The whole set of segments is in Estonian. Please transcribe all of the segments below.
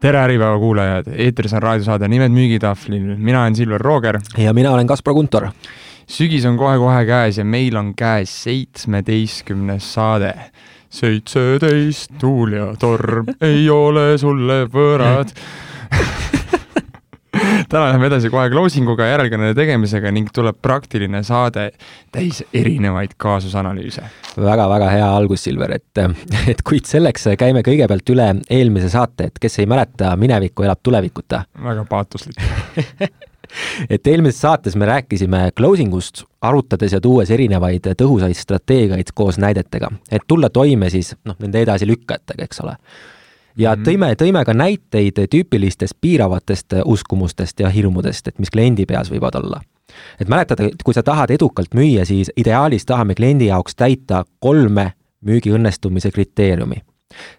tere, Äripäeva kuulajad, eetris on raadiosaade Nimed müügitahvlil, mina olen Silver Rooger. ja mina olen Kaspar Kuntor. sügis on kohe-kohe käes ja meil on käes seitsmeteistkümnes saade. seitseteist, tuul ja torm ei ole sulle võõrad täna läheme edasi kohe closing uga, järelkõnede tegemisega ning tuleb praktiline saade täis erinevaid kaasusanalüüse väga,. väga-väga hea algus, Silver, et, et kuid selleks käime kõigepealt üle eelmise saate, et kes ei mäleta, minevikku elab tulevikuta. väga paatuslik et eelmises saates me rääkisime closing ust, arutades ja tuues erinevaid tõhusaid strateegiaid koos näidetega, et tulla toime siis noh, nende edasilükkajatega, eks ole ja mm -hmm. tõime, tõime ka näiteid tüüpilistest piiravatest uskumustest ja hirmudest, et mis kliendi peas võivad olla. et mäletad, et kui sa tahad edukalt müüa, siis ideaalis tahame kliendi jaoks täita kolme müügi õnnestumise kriteeriumi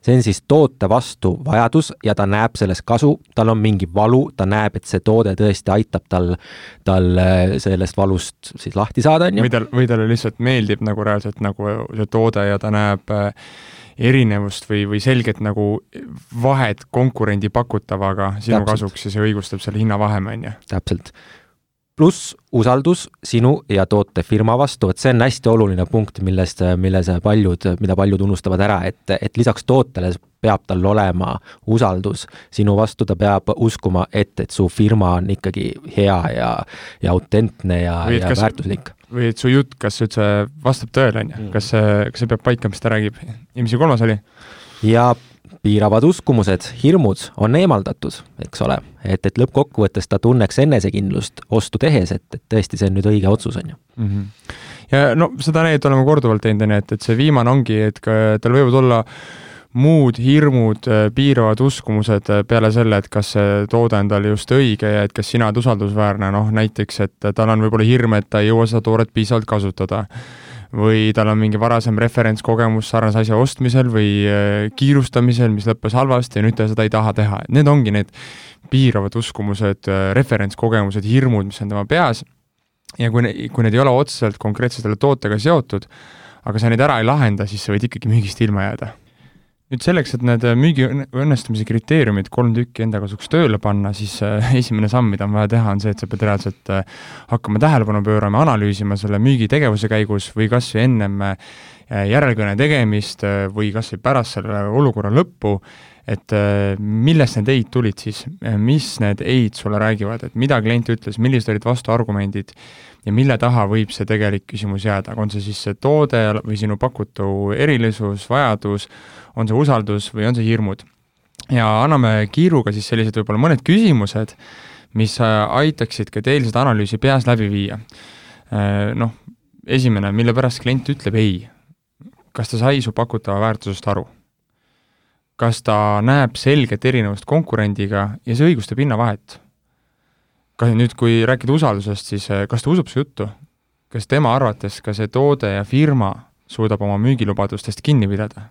see on siis toote vastu vajadus ja ta näeb selles kasu, tal on mingi valu, ta näeb, et see toode tõesti aitab tal, tal äh, sellest valust siis lahti saada, on ju. või tal, või talle lihtsalt meeldib nagu reaalselt nagu see toode ja ta näeb äh, erinevust või, või selget nagu vahet konkurendi pakutavaga sinu Täpselt. kasuks ja see õigustab selle hinnavaheme, on ju. täpselt. pluss usaldus sinu ja tootefirma vastu, et see on hästi oluline punkt, millest, milles paljud, mida paljud unustavad ära, et, et lisaks tootele peab tal olema usaldus sinu vastu, ta peab uskuma, et, et su firma on ikkagi hea ja, ja autentne ja, ja kas, väärtuslik või et su jutt, kas üldse vastab tõele, on ju, mm. kas see, kas see peab paika, mis ta räägib. ja mis see kolmas oli? ja piiravad uskumused, hirmud on eemaldatud, eks ole, et, et lõppkokkuvõttes ta tunneks enesekindlust ostu tehes, et, et tõesti, see on nüüd õige otsus, on ju mm. -hmm. ja no seda näidet oleme korduvalt teinud, on ju, et, et see viimane ongi, et ka tal võivad olla muud hirmud, äh, piiravad uskumused äh, peale selle, et kas see toode on talle just õige ja et kas sina oled usaldusväärne, noh näiteks, et tal on võib-olla hirm, et ta ei jõua seda tooret piisavalt kasutada. või tal on mingi varasem referentskogemus sarnase asja ostmisel või äh, kiirustamisel, mis lõppes halvasti ja nüüd ta seda ei taha teha, et need ongi need piiravad uskumused, referentskogemused, hirmud, mis on tema peas. Ja kui, kui need ei ole otseselt konkreetselt selle tootega seotud, aga sa neid ära ei lahenda, siis sa võid ikkagi müügist ilma jääda nüüd selleks, et need müügi õnnestumise kriteeriumid kolm tükki enda kasuks tööle panna, siis äh, esimene samm, mida on vaja teha, on see, et sa pead reaalselt äh, hakkama tähelepanu pöörama, analüüsima selle müügitegevuse käigus või kas või ennem äh, järelkõne tegemist või kas või pärast selle olukorra lõppu, et millest need ei-d tulid siis, mis need ei-d sulle räägivad, et mida klient ütles, millised olid vastuargumendid ja mille taha võib see tegelik küsimus jääda, on see siis see toode või sinu pakutu erilisus, vajadus, on see usaldus või on see hirmud. ja anname kiiruga siis sellised võib-olla mõned küsimused, mis äh, aitaksid ka teil seda analüüsi peas läbi viia. Äh, noh, esimene, mille pärast klient ütleb ei. kas ta sai su pakutava väärtusest aru? kas ta näeb selget erinevust konkurendiga ja see õigustab hinnavahet? Kas nüüd, kui rääkida usaldusest, siis äh, kas ta usub su juttu? kas tema arvates ka see toode ja firma suudab oma müügilubadustest kinni pidada?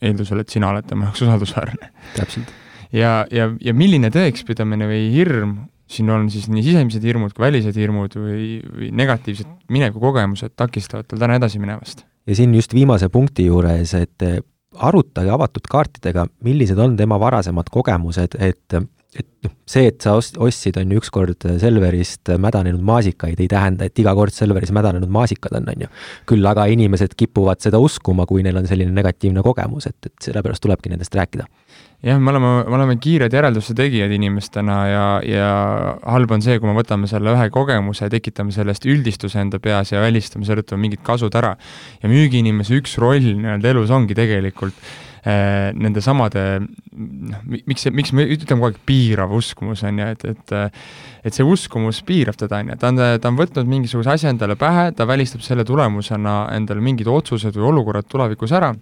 eeldusel, et sina oled tema jaoks usaldusväärne. täpselt. ja, ja, ja milline tõekspidamine või hirm, siin on siis nii sisemised hirmud kui välised hirmud või, või negatiivsed minevikukogemused takistavad tal täna edasi minevast? ja siin just viimase punkti juures, et arutage avatud kaartidega, millised on tema varasemad kogemused, et et noh, see, et sa ost-, ostsid, on ju, ükskord Selverist mädanenud maasikaid, ei tähenda, et iga kord Selveris mädanenud maasikad on, on ju. küll aga inimesed kipuvad seda uskuma, kui neil on selline negatiivne kogemus, et, et sellepärast tulebki nendest rääkida. jah, me oleme, me oleme kiired järelduste tegijad inimestena ja, ja halb on see, kui me võtame selle ühe kogemuse ja tekitame sellest üldistuse enda peas ja välistame selle tõttu mingid kasud ära. ja müügiinimese üks roll nii-öelda elus ongi tegelikult nende samade noh, miks, miks me ütleme kogu aeg piirav uskumus, on ju, et, et et see uskumus piirab teda, on ju, ta on, ta on võtnud mingisuguse asja endale pähe, ta välistab selle tulemusena endale mingid otsused või olukorrad tulevikus ära,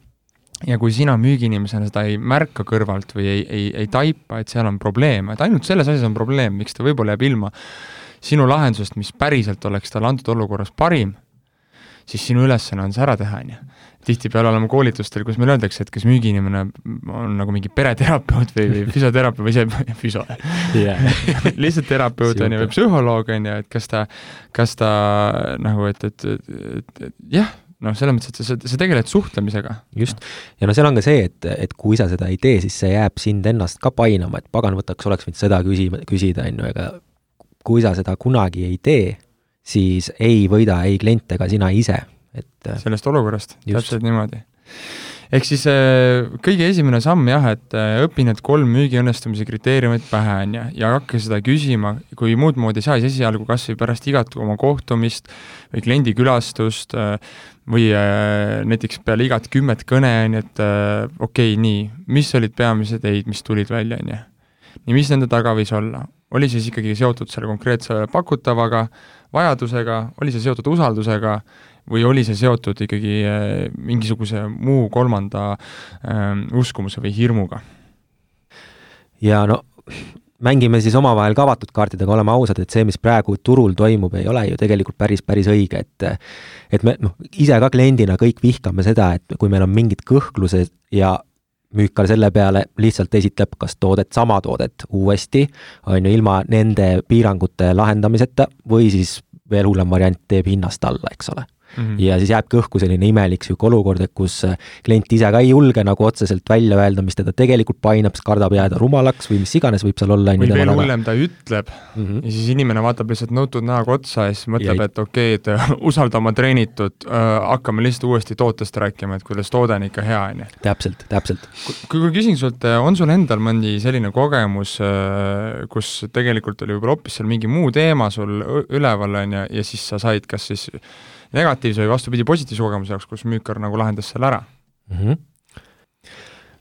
ja kui sina müügiinimesena seda ei märka kõrvalt või ei, ei, ei taipa, et seal on probleem, et ainult selles asjas on probleem, miks ta võib-olla jääb ilma sinu lahendusest, mis päriselt oleks talle antud olukorras parim, siis sinu ülesanne on see ära teha, on ju tihtipeale oleme koolitustel, kus meile öeldakse, et kas müügiinimene on nagu mingi pereterapeut või, või füsioterapeut või ise füsio yeah. lihtsalt terapeut on ju, või psühholoog on ju, et kas ta, kas ta nagu, et, et, et, et, et jah, noh, selles mõttes, et sa, sa tegeled suhtlemisega. just, ja no seal on ka see, et, et kui sa seda ei tee, siis see jääb sind ennast ka painama, et pagan, võtaks, oleks võinud seda küsima, küsida, on ju, ega kui sa seda kunagi ei tee, siis ei võida ei klient ega sina ise, et sellest olukorrast, täpselt niimoodi ehk siis äh, kõige esimene samm jah, et äh, õpi need kolm müügi õnnestumise kriteeriumit pähe, on ju, ja hakka seda küsima, kui muud moodi ei saa, siis esialgu kas või pärast igat oma kohtumist või kliendikülastust äh, või näiteks peale igat kümmet kõne, on ju, et okei okay,, nii, mis olid peamised ei-d, mis tulid välja, on ju. nii, mis nende taga võis olla? Oli siis ikkagi seotud selle konkreetse pakutavaga, vajadusega, oli see seotud usaldusega või oli see seotud ikkagi äh, mingisuguse muu kolmanda äh, uskumuse või hirmuga? ja no mängime siis omavahel ka avatud kaartidega, oleme ausad, et see, mis praegu turul toimub, ei ole ju tegelikult päris, päris õige, et et me noh, ise ka kliendina kõik vihkame seda, et kui meil on mingid kõhklused ja müükar selle peale lihtsalt esitleb kas toodet, sama toodet uuesti, on ju, ilma nende piirangute lahendamiseta või siis veel hullem variant teeb hinnast alla, eks ole Mm -hmm. ja siis jääbki õhku selline imelik niisugune olukord, et kus äh, klient ise ka ei julge nagu otseselt välja öelda, mis teda tegelikult painab, sest kardab jääda rumalaks või mis iganes võib seal olla. või veel hullem, ta ütleb mm -hmm. ja siis inimene vaatab lihtsalt nõutud näoga otsa ja siis mõtleb, et okei okay,, et äh, usalda oma treenitud äh,, hakkame lihtsalt uuesti tootest rääkima, et kuidas toode on ikka hea, on ju. täpselt, täpselt. kui, kui küsin sult, äh, on sul endal mõni selline kogemus kus tegelikult oli võib-olla hoopis seal mingi muu teema sul üleval, on ju, ja siis sa said kas siis negatiivse või vastupidi, positiivse kogemuse jaoks, kus müükar nagu lahendas selle ära mhm. mm.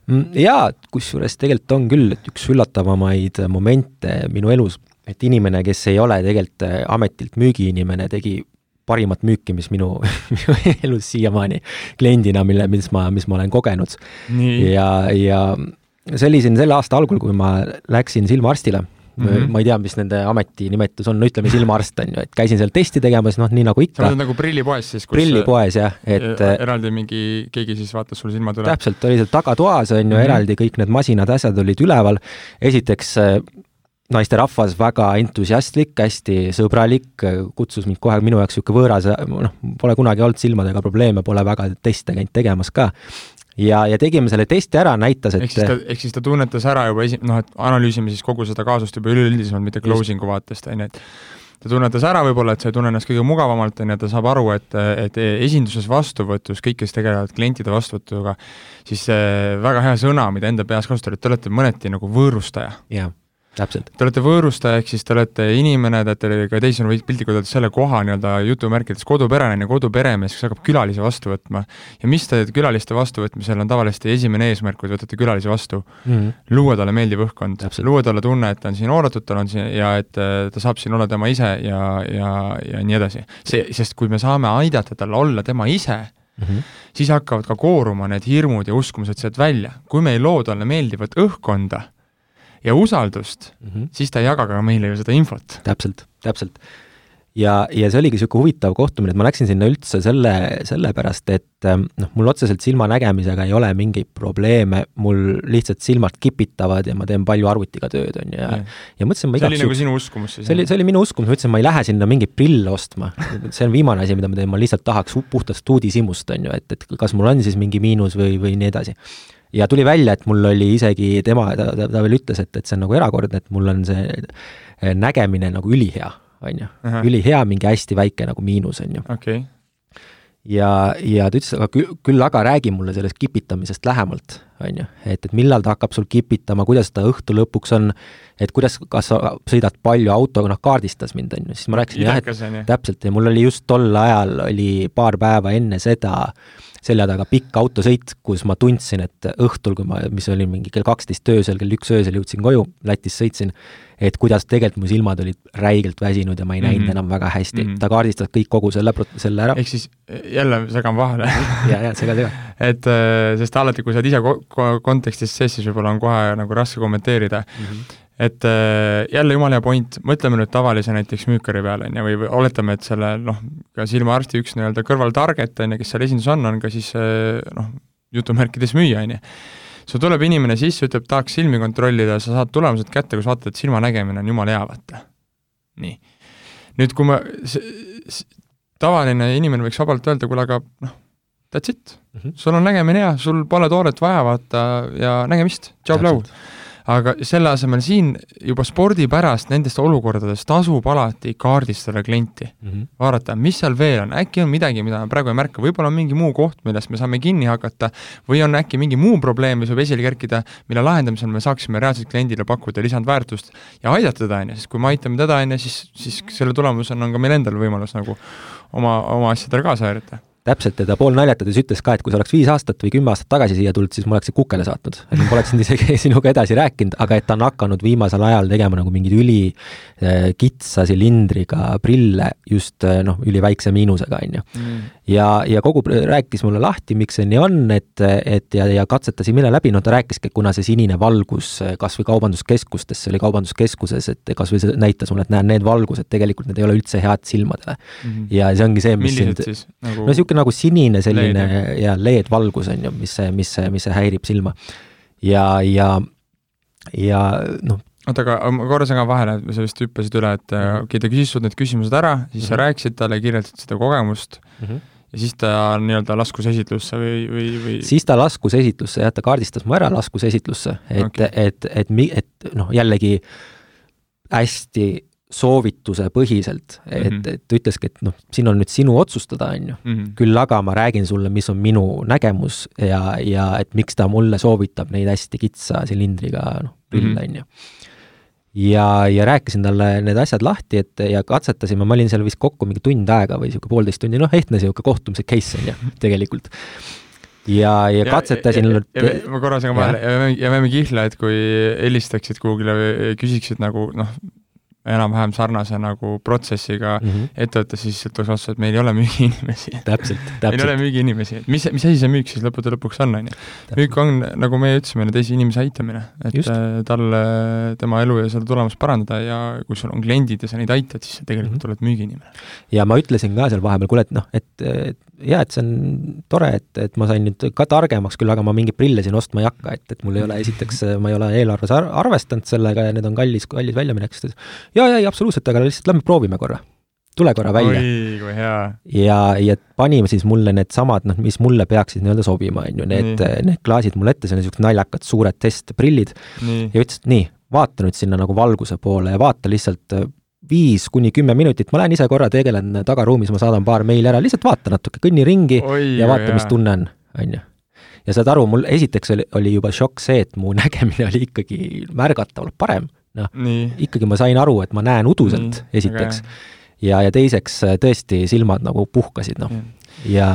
-hmm. jaa, kusjuures tegelikult on küll üks üllatavamaid momente minu elus, et inimene, kes ei ole tegelikult äh, ametilt müügiinimene, tegi parimat müüki, mis minu, minu elus siiamaani kliendina, mille, mis ma, mis ma olen kogenud. ja, ja see oli siin selle aasta algul, kui ma läksin silmaarstile mm. -hmm. ma ei tea, mis nende ametinimetus on, no ütleme silmaarst on ju, et käisin seal testi tegemas, noh, nii nagu ikka. sa oled nagu prillipoes siis? prillipoes jah, et e-, eraldi mingi, keegi siis vaatas sul silmad üle? täpselt, oli seal tagatoas on ju mm, -hmm. eraldi kõik need masinad, asjad olid üleval, esiteks äh, naisterahvas väga entusiastlik, hästi sõbralik, kutsus mind kohe minu jaoks niisugune võõras, noh, pole kunagi olnud silmadega probleeme, pole väga teste käinud tegemas ka ja, ja tegime selle testi ära, näitas, et ehk siis ta, ehk siis ta tunnetas ära juba esi-, noh, et analüüsime siis kogu seda kaasust juba üleüldisemalt, mitte closing'u vaatest, on ju, et ta tunnetas ära võib-olla, et sa ei tunne ennast kõige mugavamalt, on ju, ta saab aru, et, et esinduses vastuvõtus, kõik, kes tegelevad klientide vastuvõtuga, siis see väga hea sõna, mida enda peas kasutada, et te olete mõneti nagu võõrustaja. jah. Te olete võõrustaja, ehk siis te olete inimene, te olete ka teisisõnu piltlikult öeldes selle koha nii-öelda jutumärkides kodupereline, koduperemees, kes hakkab külalisi vastu võtma. ja mis te külaliste vastuvõtmisel on tavaliselt esimene eesmärk, kui te võtate külalisi vastu mm? -hmm. luua talle meeldiv õhkkond, luua talle tunne, et ta on siin oodatud, tal on siin ja et äh, ta saab siin olla tema ise ja, ja, ja nii edasi. see, sest kui me saame aidata tal olla tema ise, Mm -hmm. siis hakkavad ka kooruma need hirmud ja uskumused sealt välja. kui me ei loo talle meeldivat õhkkonda, ja usaldust mm, -hmm. siis ta ei jaga ka meile ju seda infot. täpselt, täpselt. Ja, ja see oligi niisugune huvitav kohtumine, et ma läksin sinna üldse selle, sellepärast, et ähm, noh, mul otseselt silmanägemisega ei ole mingeid probleeme, mul lihtsalt silmad kipitavad ja ma teen palju arvutiga tööd, on ju, ja ja mõtlesin, ma igaks see oli nagu sinu uskumus siis? see oli, see oli minu uskumus, ma ütlesin, ma ei lähe sinna mingeid prille ostma. see on viimane asi, mida ma teen, ma lihtsalt tahaks puhtast uudishimust, on ju, et, et kas mul on siis mingi miinus või, või nii edasi ja tuli välja, et mul oli isegi tema, ta, ta, ta veel ütles, et, et see on nagu erakordne, et mul on see eh, nägemine nagu ülihea, on ju. ülihea, mingi hästi väike nagu miinus, on ju. okei. Okay ja, ja ta ütles, aga küll, küll aga räägi mulle sellest kipitamisest lähemalt, on ju, et, et millal ta hakkab sul kipitama, kuidas ta õhtu lõpuks on, et kuidas, kas sa sõidad palju autoga, noh, kaardistas mind, on ju, siis ma rääkisin jah, et täpselt, ja mul oli just tol ajal, oli paar päeva enne seda selja taga pikk autosõit, kus ma tundsin, et õhtul, kui ma, mis oli mingi kell kaksteist öösel, kell üks öösel jõudsin koju, Lätis sõitsin, et kuidas tegelikult mu silmad olid räigelt väsinud ja ma ei näinud mm -hmm. enam väga hästi mm, -hmm. ta kaardistas kõik kogu selle, selle ära. ehk siis jälle segan vahele ja, ja sega, sega. et äh, sest alati, kui sa oled ise ko ko kontekstis sees, siis võib-olla on kohe nagu raske kommenteerida mm. -hmm et äh, jälle jumala hea point, mõtleme nüüd tavalise näiteks müükari peale, on ju, või, oletame, et selle noh, ka silmaarsti üks nii-öelda kõrvaltarget, on ju, kes seal esinduses on, on ka siis äh, noh, jutumärkides müüja, on ju sul tuleb inimene sisse, ütleb, tahaks silmi kontrollida, sa saad tulemused kätte, kui sa vaatad, et silmanägemine on jumala hea, vaata. nii. nüüd, kui ma, tavaline inimene võiks vabalt öelda, kuule, aga noh, that's it mm. -hmm. sul on nägemine hea, sul pole toodet vaja, vaata, ja nägemist, tšau, plau aga selle asemel siin juba spordi pärast nendest olukordadest tasub alati kaardistada klienti. Mm. -hmm. vaadata, mis seal veel on, äkki on midagi, mida me praegu ei märka, võib-olla on mingi muu koht, millest me saame kinni hakata, või on äkki mingi muu probleem, mis võib esile kerkida, mille lahendamisel me saaksime reaalselt kliendile pakkuda lisandväärtust ja aidata teda, on ju, sest kui me aitame teda, on ju, siis, siis selle tulemusena on ka meil endal võimalus nagu oma, oma asjadele kaasa aidata täpselt ja ta poolnaljatades ütles ka, et kui sa oleks viis aastat või kümme aastat tagasi siia tulnud, siis ma oleksin kukele saatnud. et ma poleks isegi sinuga edasi rääkinud, aga et ta on hakanud viimasel ajal tegema nagu mingeid ülikitsa äh, silindriga prille just äh, noh, üliväikse miinusega, on ju. Mm. ja, ja kogu, rääkis mulle lahti, miks see nii on, et, et ja, ja katsetasin mille läbi, no ta rääkiski, et kuna see sinine valgus äh, kas või kaubanduskeskustes, see oli kaubanduskeskuses, et kas või see näitas mulle, et näen, need valgused tegelikult, need ei ole üldse head silmadele mm. -hmm. ja see ongi see, mis millised sind... nagu...? no niisugune nagu sinine selline LED. ja LED-valgus on ju, mis, mis, mis häirib silma. ja, ja, ja noh, oota, aga ma korra segan vahele, sa vist hüppasid üle, et äh, okei okay,, ta küsis sult need küsimused ära, siis mm -hmm. sa mhm. rääkisid talle, kirjeldasid seda kogemust mm, -hmm ja siis ta nii-öelda laskus esitlusse või, või, või? siis ta laskus esitlusse jah, ta kaardistas mu ära, laskus esitlusse, et okay., et, et, et, et noh, jällegi hästi soovituse põhiselt, et mm, -hmm. et ütleski, et noh, siin on nüüd sinu otsustada, on ju. Mhm. küll aga ma räägin sulle, mis on minu nägemus ja, ja et miks ta mulle soovitab neid hästi kitsa silindriga noh, prille, mhm. on ju. ja, ja rääkisin talle need asjad lahti, et ja katsetasime, ma olin seal vist kokku mingi tund aega või niisugune poolteist tundi, noh, ehtne niisugune kohtumise case on ju, tegelikult ja, ja katsetasin. ma korra segan vahele, jääme kihla, et kui helistaksid kuhugile või küsiksid nagu noh, enam-vähem sarnase nagu protsessiga mm -hmm. ettevõttes, siis sealt tuleks vastus, et meil ei ole müügiinimesi. täpselt, täpselt. meil ei ole müügiinimesi, et mis, mis asi see müük siis lõppude lõpuks on, on ju. müük on, nagu me ütlesime, teise inimese aitamine, et Just. Äh, talle tema elu ja seda tulemust parandada ja kui sul on kliendid ja sa neid aitad, siis sa tegelikult mm -hmm. oled müügiinimene. ja ma ütlesin ka seal vahepeal, kuule, et noh, et, et jaa, et see on tore, et, et ma sain nüüd ka targemaks küll, aga ma mingeid prille siin ostma ei hakka, et, et mul ei ole esiteks, ma ei ole eelarves ar arvestanud sellega ja need on kallis, kallis väljaminek, sest jaa, jaa, ei absoluutselt, aga lihtsalt lähme proovime korra. tule korra välja. oi, kui hea. ja, ja panime siis mulle needsamad, noh, mis mulle peaksid nii-öelda sobima, on ju, need, need klaasid mulle ette, see on niisugused naljakad suured testprillid ja ütles, et nii, vaata nüüd sinna nagu valguse poole ja vaata lihtsalt äh, viis kuni kümme minutit, ma lähen ise korra tegelen tagaruumis, ma saadan paar meili ära, lihtsalt vaata natuke, kõnni ringi Oi, ja vaata, mis tunne on, on ju. ja saad aru, mul esiteks oli, oli juba šokk see, et mu nägemine oli ikkagi märgatavalt parem. Noh, ikkagi ma sain aru, et ma näen uduselt, esiteks. ja, ja teiseks tõesti silmad nagu puhkasid, noh, ja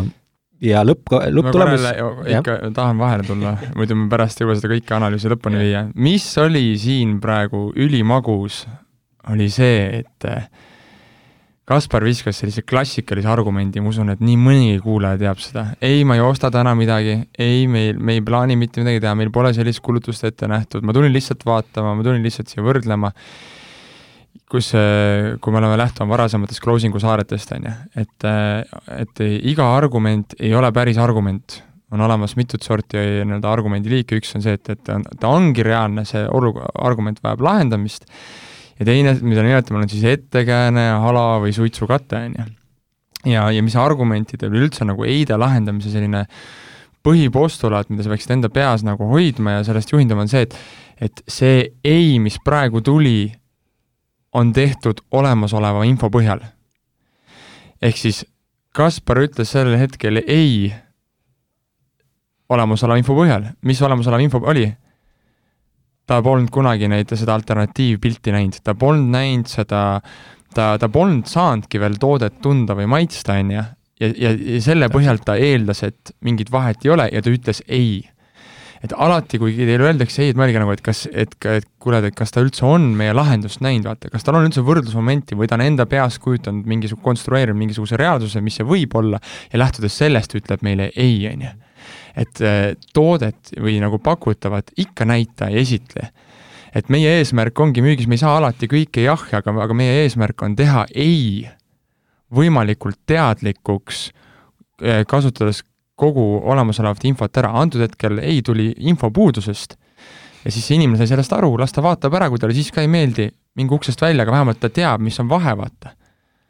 ja lõpp, lõpptulemus ikka tahan vahele tulla, muidu me pärast ei jõua seda kõike analüüsi lõpuni viia. mis oli siin praegu ülimagus, oli see, et Kaspar viskas sellise klassikalise argumendi, ma usun, et nii mõnigi kuulaja teab seda. ei, ma ei osta täna midagi, ei, meil, me ei plaani mitte midagi teha, meil pole sellist kulutust ette nähtud, ma tulin lihtsalt vaatama, ma tulin lihtsalt siia võrdlema, kus, kui me oleme lähtuma varasematest closing'u saaretest, on ju, et, et iga argument ei ole päris argument. On olemas mitut sorti nii-öelda argumendiliike, üks on see, et, et ta ongi reaalne, see olu-, argument vajab lahendamist ja teine, mida nimetame, on siis ettekääne, hala või suitsukate, on ju. ja, ja mis argumentidel üldse nagu eide lahendamise selline põhipostulaat, mida sa peaksid enda peas nagu hoidma ja sellest juhinduma, on see, et et see ei, mis praegu tuli, on tehtud olemasoleva info põhjal. ehk siis Kaspar ütles sellel hetkel ei olemasoleva info põhjal, mis olemasolev info oli? Ta polnud kunagi neid, seda alternatiivpilti näinud, ta polnud näinud seda, ta, ta polnud saanudki veel toodet tunda või maitsta, on ju, ja, ja, ja selle põhjal ta eeldas, et mingit vahet ei ole ja ta ütles ei. Et alati, kui teile öeldakse ei, et mõelge nagu, et kas, et, et kuule, et kas ta üldse on meie lahendust näinud, vaata, kas tal on üldse võrdlusmomenti või ta on enda peas kujutanud mingisuguse, konstrueerinud mingisuguse reaalsuse, mis see võib olla, ja lähtudes sellest ütleb meile ei, on ju et äh, toodet või nagu pakutavat ikka näita ja esitle. et meie eesmärk ongi müügis, me ei saa alati kõike jah, aga, aga meie eesmärk on teha ei võimalikult teadlikuks, äh, kasutades kogu olemasolevat infot ära, antud hetkel ei tuli infopuudusest ja siis see inimene sai sellest aru, las ta vaatab ära, kui talle siis ka ei meeldi, mingu uksest välja, aga vähemalt ta teab, mis on vahe, vaata.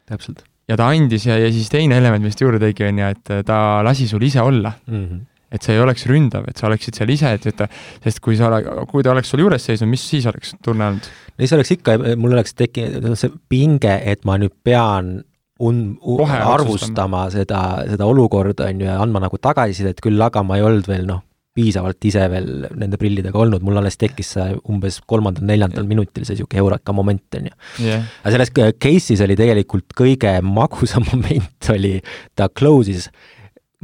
täpselt ja ta andis ja, ja siis teine element, mis ta juurde tegi, on ju, et ta lasi sul ise olla mm. -hmm. et see ei oleks ründav, et sa oleksid seal ise, et, et sest kui sa, kui ta oleks sul juures seisnud, mis siis oleks tunne olnud? no siis oleks ikka, mul oleks tekkinud see pinge, et ma nüüd pean un-, arvustama. seda, seda olukorda, on ju, ja andma nagu tagasisidet, küll aga ma ei olnud veel noh, piisavalt ise veel nende prillidega olnud, mul alles tekkis see umbes kolmandal-neljandal minutil see niisugune eureka moment, on ju. Yeah.. aga selles case'is oli tegelikult kõige magusam moment oli, ta close'is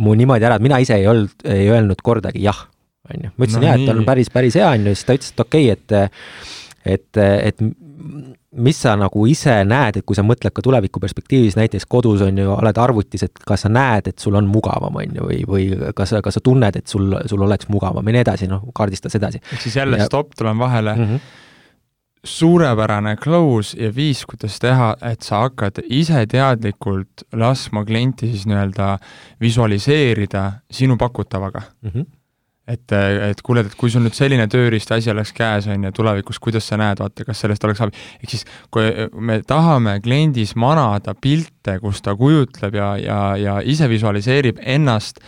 mu niimoodi ära, et mina ise ei olnud, ei öelnud kordagi jah, on ju. ma ütlesin no, jah, et on päris, päris hea, on ju, siis ta ütles, et okei okay,, et et, et mis sa nagu ise näed, et kui sa mõtled ka tuleviku perspektiivis, näiteks kodus on ju, oled arvutis, et kas sa näed, et sul on mugavam, on ju, või, või kas sa, kas sa tunned, et sul, sul oleks mugavam ja nii edasi, noh, kaardistas edasi. ehk siis jälle ja... stopp, tulen vahele mm. -hmm suurepärane close ja viis, kuidas teha, et sa hakkad ise teadlikult laskma klienti siis nii-öelda visualiseerida sinu pakutavaga mm. -hmm et, et kuule, et kui sul nüüd selline tööriist asi oleks käes, on ju, tulevikus, kuidas sa näed, vaata, kas sellest oleks abi. ehk siis, kui me tahame kliendis manada pilte, kus ta kujutleb ja, ja, ja ise visualiseerib ennast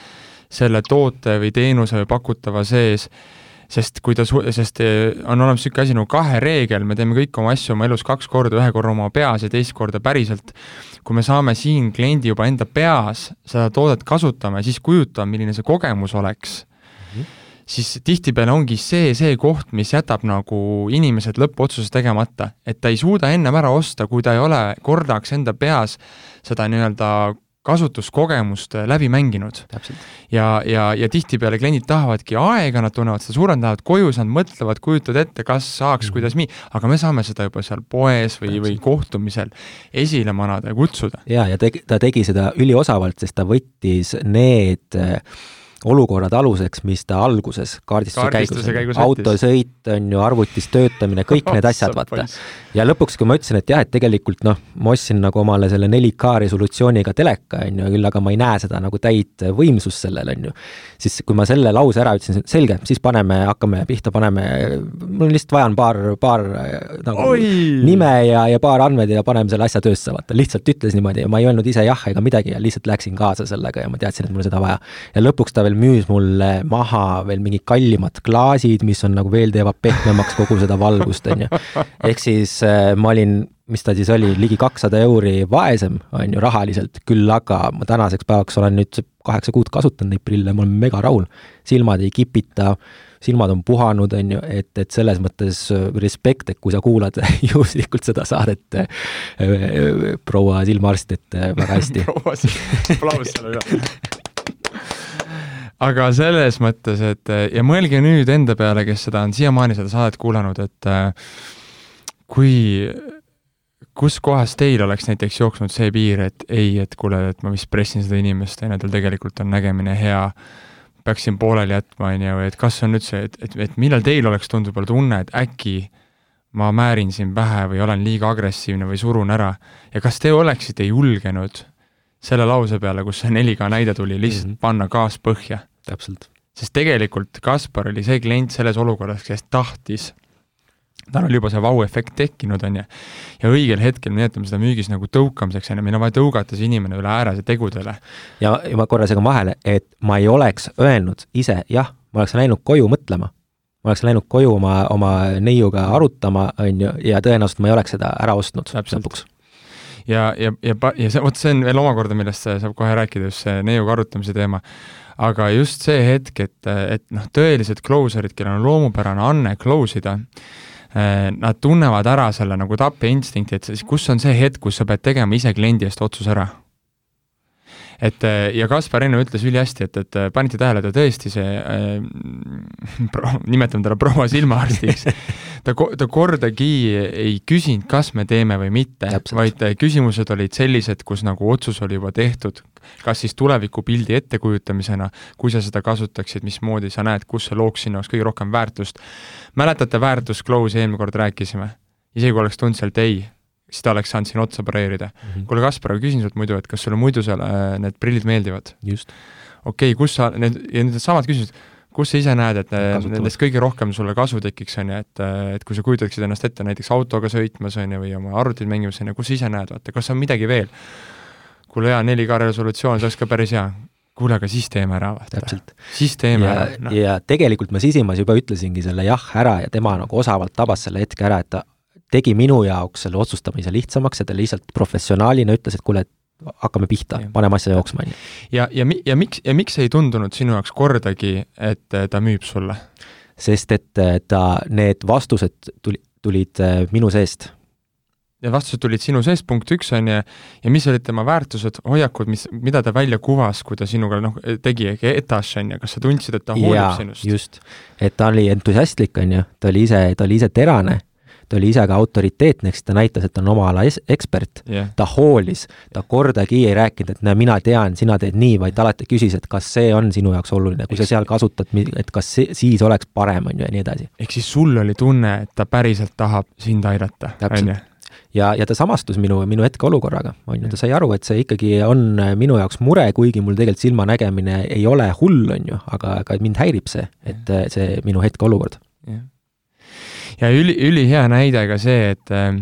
selle toote või teenuse või pakutava sees, sest kui ta su-, sest on olemas niisugune asi nagu kahe reegel, me teeme kõik oma asju oma elus kaks korda, ühe korra oma peas ja teist korda päriselt. kui me saame siin kliendi juba enda peas seda toodet kasutama ja siis kujutame, milline see kogemus oleks siis tihtipeale ongi see, see koht, mis jätab nagu inimesed lõppotsuse tegemata. et ta ei suuda ennem ära osta, kui ta ei ole kordaks enda peas seda nii-öelda kasutuskogemust läbi mänginud. ja, ja, ja tihtipeale kliendid tahavadki aega, nad tunnevad seda survet, lähevad koju, siis nad mõtlevad, kujutavad ette, kas saaks mm, kuidas nii, aga me saame seda juba seal poes või, või kohtumisel esile manada ja kutsuda. jaa, ja tegi, ta tegi seda üliosavalt, sest ta võttis need äh, olukorrad aluseks, mis ta alguses kaardistuse, kaardistuse käigus, käigus autosõit on ju, arvutis töötamine, kõik need asjad, vaata. ja lõpuks, kui ma ütlesin, et jah, et tegelikult noh, ma ostsin nagu omale selle 4K resolutsiooniga teleka, on ju, küll aga ma ei näe seda nagu täit võimsust sellel, on ju, siis kui ma selle lause ära ütlesin, selge, siis paneme, hakkame pihta, paneme, mul lihtsalt vajan paar, paar nagu Oi! nime ja, ja paar andmed ja paneme selle asja töösse, vaata, lihtsalt ütles niimoodi ja ma ei öelnud ise jah ega midagi ja lihtsalt läksin kaasa sellega ja ma teadsin, et mul seda vaja. ja lõpuks ta veel müüs mulle maha veel mingid kallimad klaasid, mis on nagu veel teevad pehmemaks kogu seda valgust, on ju. ehk siis äh, ma olin, mis ta siis oli, ligi kakssada euri vaesem, on ju, rahaliselt, küll aga ma tänaseks päevaks olen nüüd kaheksa kuud kasutanud neid prille, ma olen mega rahul. silmad ei kipita, silmad on puhanud, on ju, et, et selles mõttes äh, respekt, et kui sa kuulad juhuslikult seda saadet äh, äh, proua silmaarst, et äh, väga hästi proua silmaarst, aplaus selle üle aga selles mõttes, et ja mõelge nüüd enda peale, kes seda on siiamaani seda saadet kuulanud, et kui, kus kohas teil oleks näiteks jooksnud see piir, et ei, et kuule, et ma vist pressin seda inimest, on ju, tal tegelikult on nägemine hea, peaksin pooleli jätma, on ju, et kas on üldse, et, et, et millal teil oleks tulnud võib-olla tunne, et äkki ma määrin siin pähe või olen liiga agressiivne või surun ära ja kas te oleksite julgenud selle lause peale, kus see 4K näide tuli, lihtsalt mm -hmm. panna gaas põhja täpselt. sest tegelikult Kaspar oli see klient selles olukorras, kes tahtis tal oli juba see vau-efekt tekkinud, on ju, ja õigel hetkel me nimetame seda müügis nagu tõukamiseks, on ju, meil on vaja tõugata see inimene üle ääre tegudele. ja, ja ma korra segan vahele, et ma ei oleks öelnud ise jah, ma oleks läinud koju mõtlema. ma oleks läinud koju oma, oma neiuga arutama, on ju, ja tõenäoliselt ma ei oleks seda ära ostnud lõpuks ja, ja, ja, ja see, vot see on veel omakorda, millest saab kohe rääkida, just see neiuga arutamise teema. Aga just see hetk, et, et noh, tõelised closer'id, kellel on loomupärane anne close ida, eh, nad tunnevad ära selle nagu tappeinstinkti, et siis kus on see hetk, kus sa pead tegema ise kliendi eest otsuse ära et äh, ja Kaspar enne ütles ülihästi, et, et äh, panite tähele, ta tõesti see äh,, pro-, nimetame teda proua silmaarstiks ta, ta kordagi ei küsinud, kas me teeme või mitte, vaid äh, küsimused olid sellised, kus nagu otsus oli juba tehtud, kas siis tulevikupildi ettekujutamisena, kui sa seda kasutaksid, mismoodi sa näed, kus see looks sinu jaoks kõige rohkem väärtust. mäletate väärtust Close'i eelmine kord rääkisime? isegi kui oleks tulnud sealt ei, siis ta oleks saanud sinna otsa pareerida mm -hmm.. kuule, Kaspar, aga küsin sult muidu, et kas sulle muidu seal äh, need prillid meeldivad? just. okei okay,, kus sa, need, ja need samad küsimused, kus sa ise näed, et Kasutavad. nendest kõige rohkem sulle kasu tekiks, on ju, et, äh, et kui sa kujutaksid ennast ette näiteks autoga sõitmas, on ju, või oma arvutit mängimas, on ju, kus sa ise näed, vaata, kas on midagi veel? kuule hea 4K resolutsioon, see oleks ka päris hea. kuule, aga siis teeme ära, vaata. siis teeme ja, ära no.. ja tegelikult ma sisimas juba ütlesingi selle jah ära ja tema nagu osavalt tabas selle hetke ära, et ta tegi minu jaoks selle otsustamise lihtsamaks ja ta lihtsalt professionaalina ütles, et kuule, et hakkame pihta, paneme asja jooksma, on ju. ja, ja, ja miks, ja miks ei tundunud sinu jaoks kordagi, et ta müüb sulle? sest et ta, need vastused tuli, tulid äh, minu seest ja vastused tulid sinu seest, punkt üks, on ju, ja mis olid tema väärtused, hoiakud, mis, mida ta välja kuvas, kui ta sinuga noh, tegi etaš, on ju, kas sa tundsid, et ta hoolib sinust? just, et ta oli entusiastlik, on ju, ta oli ise, ta oli ise terane ta oli ise ka autoriteetne, eks ta näitas, et ta on oma ala ekspert. Yeah., ta hoolis, ta kordagi ei rääkinud, et näe, mina tean, sina teed nii, vaid ta alati küsis, et kas see on sinu jaoks oluline, kui sa seal kasutad, et kas see, siis oleks parem, on ju, ja nii edasi. ehk siis sul oli tunne, et ta päriselt tahab sind aidata, on ju? ja, ja ta samastus minu, minu hetkeolukorraga, on ju, ta sai aru, et see ikkagi on minu jaoks mure, kuigi mul tegelikult silmanägemine ei ole hull, on ju, aga, aga mind häirib see, et see minu hetkeolukord ja üli, ülihea näide ka see, et äh,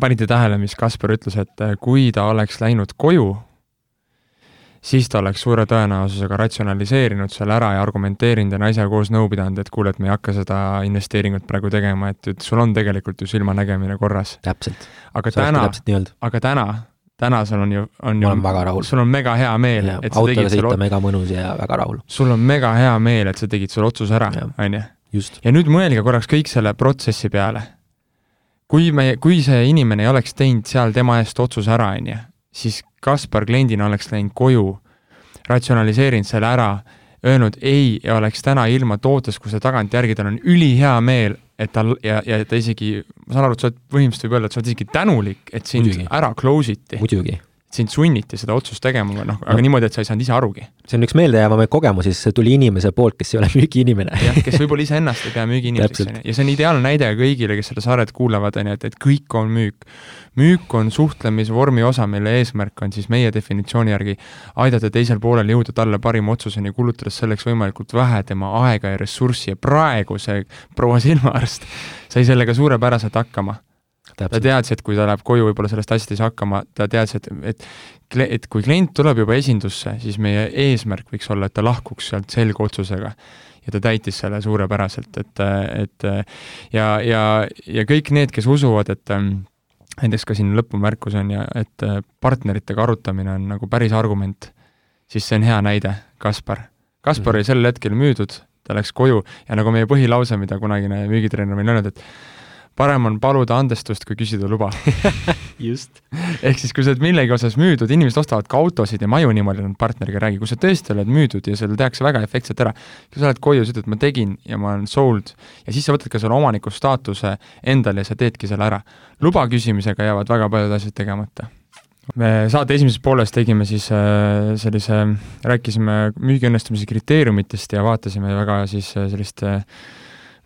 panite tähele, mis Kaspar ütles, et äh, kui ta oleks läinud koju, siis ta oleks suure tõenäosusega ratsionaliseerinud selle ära ja argumenteerinud ja naisega koos nõu pidanud, et kuule, et me ei hakka seda investeeringut praegu tegema, et, et sul on tegelikult ju silmanägemine korras. täpselt. aga See täna, aga täna, täna sul on ju, on ju, sul on mega hea meel, et sa tegid selle mega mõnus ja väga rahul. sul on mega hea meel, et sa tegid selle otsuse ära, on ju ja nüüd mõelge korraks kõik selle protsessi peale. kui me, kui see inimene ei oleks teinud seal tema eest otsuse ära, on ju, siis Kaspar kliendina oleks läinud koju, ratsionaliseerinud selle ära, öelnud ei ja oleks täna ilma tootest, kui see tagantjärgi, tal on ülihea meel, et tal ja, ja ta isegi, ma saan aru, et sa oled, põhimõtteliselt võib öelda, et sa oled isegi tänulik, et sind Muidugi. ära close iti. muidugi sind sunniti seda otsust tegema, noh, aga no. niimoodi, et sa ei saanud ise arugi. see on üks meeldejäävamaid kogemusi, sest see tuli inimese poolt, kes ei ole müügiinimene. jah, kes võib-olla iseennast ei pea müügiinimeseks, on ju, ja see on ideaalne näide kõigile, kes seda saaret kuulavad, on ju, et, et kõik on müük. müük on suhtlemisvormi osa, mille eesmärk on siis meie definitsiooni järgi aidata teisel poolel jõuda talle parima otsuseni, kulutades selleks võimalikult vähe tema aega ja ressurssi ja praegu see proua silmaarst sai sellega suurepäraselt hakkama ta teadis, et kui ta läheb koju, võib-olla sellest asjast ei saa hakkama, ta teadis, et, et et kui klient tuleb juba esindusse, siis meie eesmärk võiks olla, et ta lahkuks sealt selge otsusega. ja ta täitis selle suurepäraselt, et, et ja, ja, ja kõik need, kes usuvad, et näiteks ka siin lõpumärkus on ja et partneritega arutamine on nagu päris argument, siis see on hea näide, Kaspar. Kaspar oli sel hetkel müüdud, ta läks koju ja nagu meie põhilause, mida kunagine müügitreener meil öelnud, et parem on paluda andestust, kui küsida luba just. ehk siis, kui sa oled millegi osas müüdud, inimesed ostavad ka autosid ja maju niimoodi, nad partneriga räägi, kui sa tõesti oled müüdud ja sul tehakse väga efektselt ära, kui sa oled koju, sa ütled, ma tegin ja ma olen sold, ja siis sa võtad ka selle omaniku staatuse endale ja sa teedki selle ära. luba küsimisega jäävad väga paljud asjad tegemata me saate esimeses pooles tegime siis äh, sellise, rääkisime müügiõnnestumise kriteeriumitest ja vaatasime väga siis äh, sellist äh,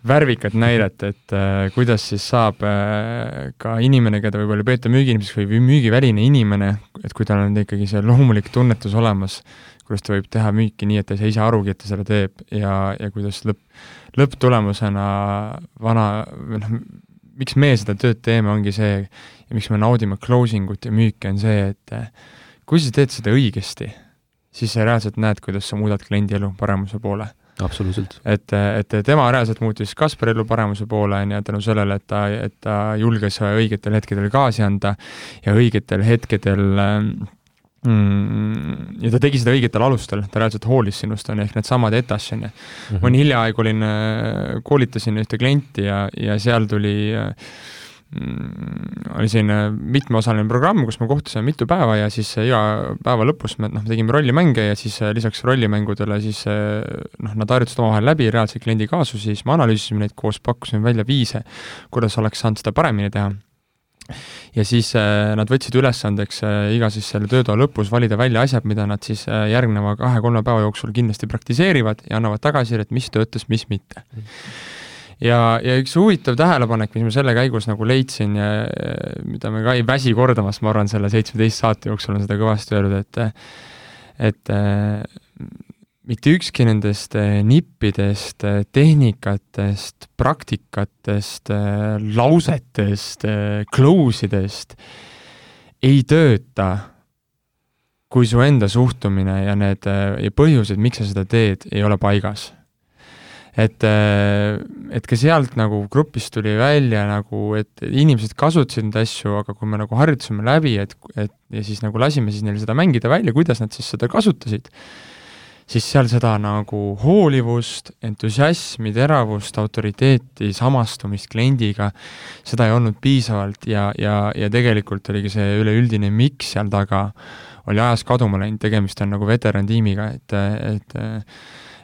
värvikat näidet, et äh, kuidas siis saab äh, ka inimene, keda võib-olla peeta müügiinimeseks või müügiväline inimene, et kui tal on ikkagi see loomulik tunnetus olemas, kuidas ta võib teha müüki nii, et ta ei saa ise arugi, et ta seda teeb ja, ja kuidas lõpp, lõpptulemusena vana, noh, miks me seda tööd teeme, ongi see, ja miks me naudime closing ut ja müüki, on see, et äh, kui sa teed seda õigesti, siis sa reaalselt näed, kuidas sa muudad kliendi elu paremuse poole absoluutselt. et, et tema reaalselt muutis Kaspari elu paremuse poole, on ju, tänu sellele, et ta, et ta julges õigetel hetkedel gaasi anda ja õigetel hetkedel mm, ja ta tegi seda õigetel alustel, ta reaalselt hoolis sinust, on ju, ehk needsamad etas, on ju. ma mhm. hiljaaegu olin, koolitasin ühte klienti ja, ja seal tuli äh, oli selline mitmeosaline programm, kus me kohtusime mitu päeva ja siis iga päeva lõpus me noh, tegime rollimänge ja siis äh, lisaks rollimängudele siis äh, noh, nad harjutasid omavahel läbi reaalseid kliendi kaasusi, siis me analüüsisime neid koos, pakkusime välja viise, kuidas oleks saanud seda paremini teha. ja siis äh, nad võtsid ülesandeks äh, iga siis selle töötoa lõpus valida välja asjad, mida nad siis äh, järgneva kahe-kolme päeva jooksul kindlasti praktiseerivad ja annavad tagasisidet, mis töötas, mis mitte mm ja, ja üks huvitav tähelepanek, mis ma selle käigus nagu leidsin ja mida me ka ei väsi kordamast, ma arvan, selle seitsmeteist saate jooksul on seda kõvasti öeldud, et et mitte ükski nendest nippidest, tehnikatest, praktikatest, lausetest, close idest ei tööta kui su enda suhtumine ja need ja põhjused, miks sa seda teed, ei ole paigas et, et ka sealt nagu grupist tuli välja nagu, et inimesed kasutasid neid asju, aga kui me nagu harjutasime läbi, et, et ja siis nagu lasime siis neil seda mängida välja, kuidas nad siis seda kasutasid, siis seal seda nagu hoolivust, entusiasmi, teravust, autoriteeti, samastumist kliendiga, seda ei olnud piisavalt ja, ja, ja tegelikult oligi see üleüldine miks seal taga, oli ajas kaduma läinud, tegemist on nagu veterantiimiga, et, et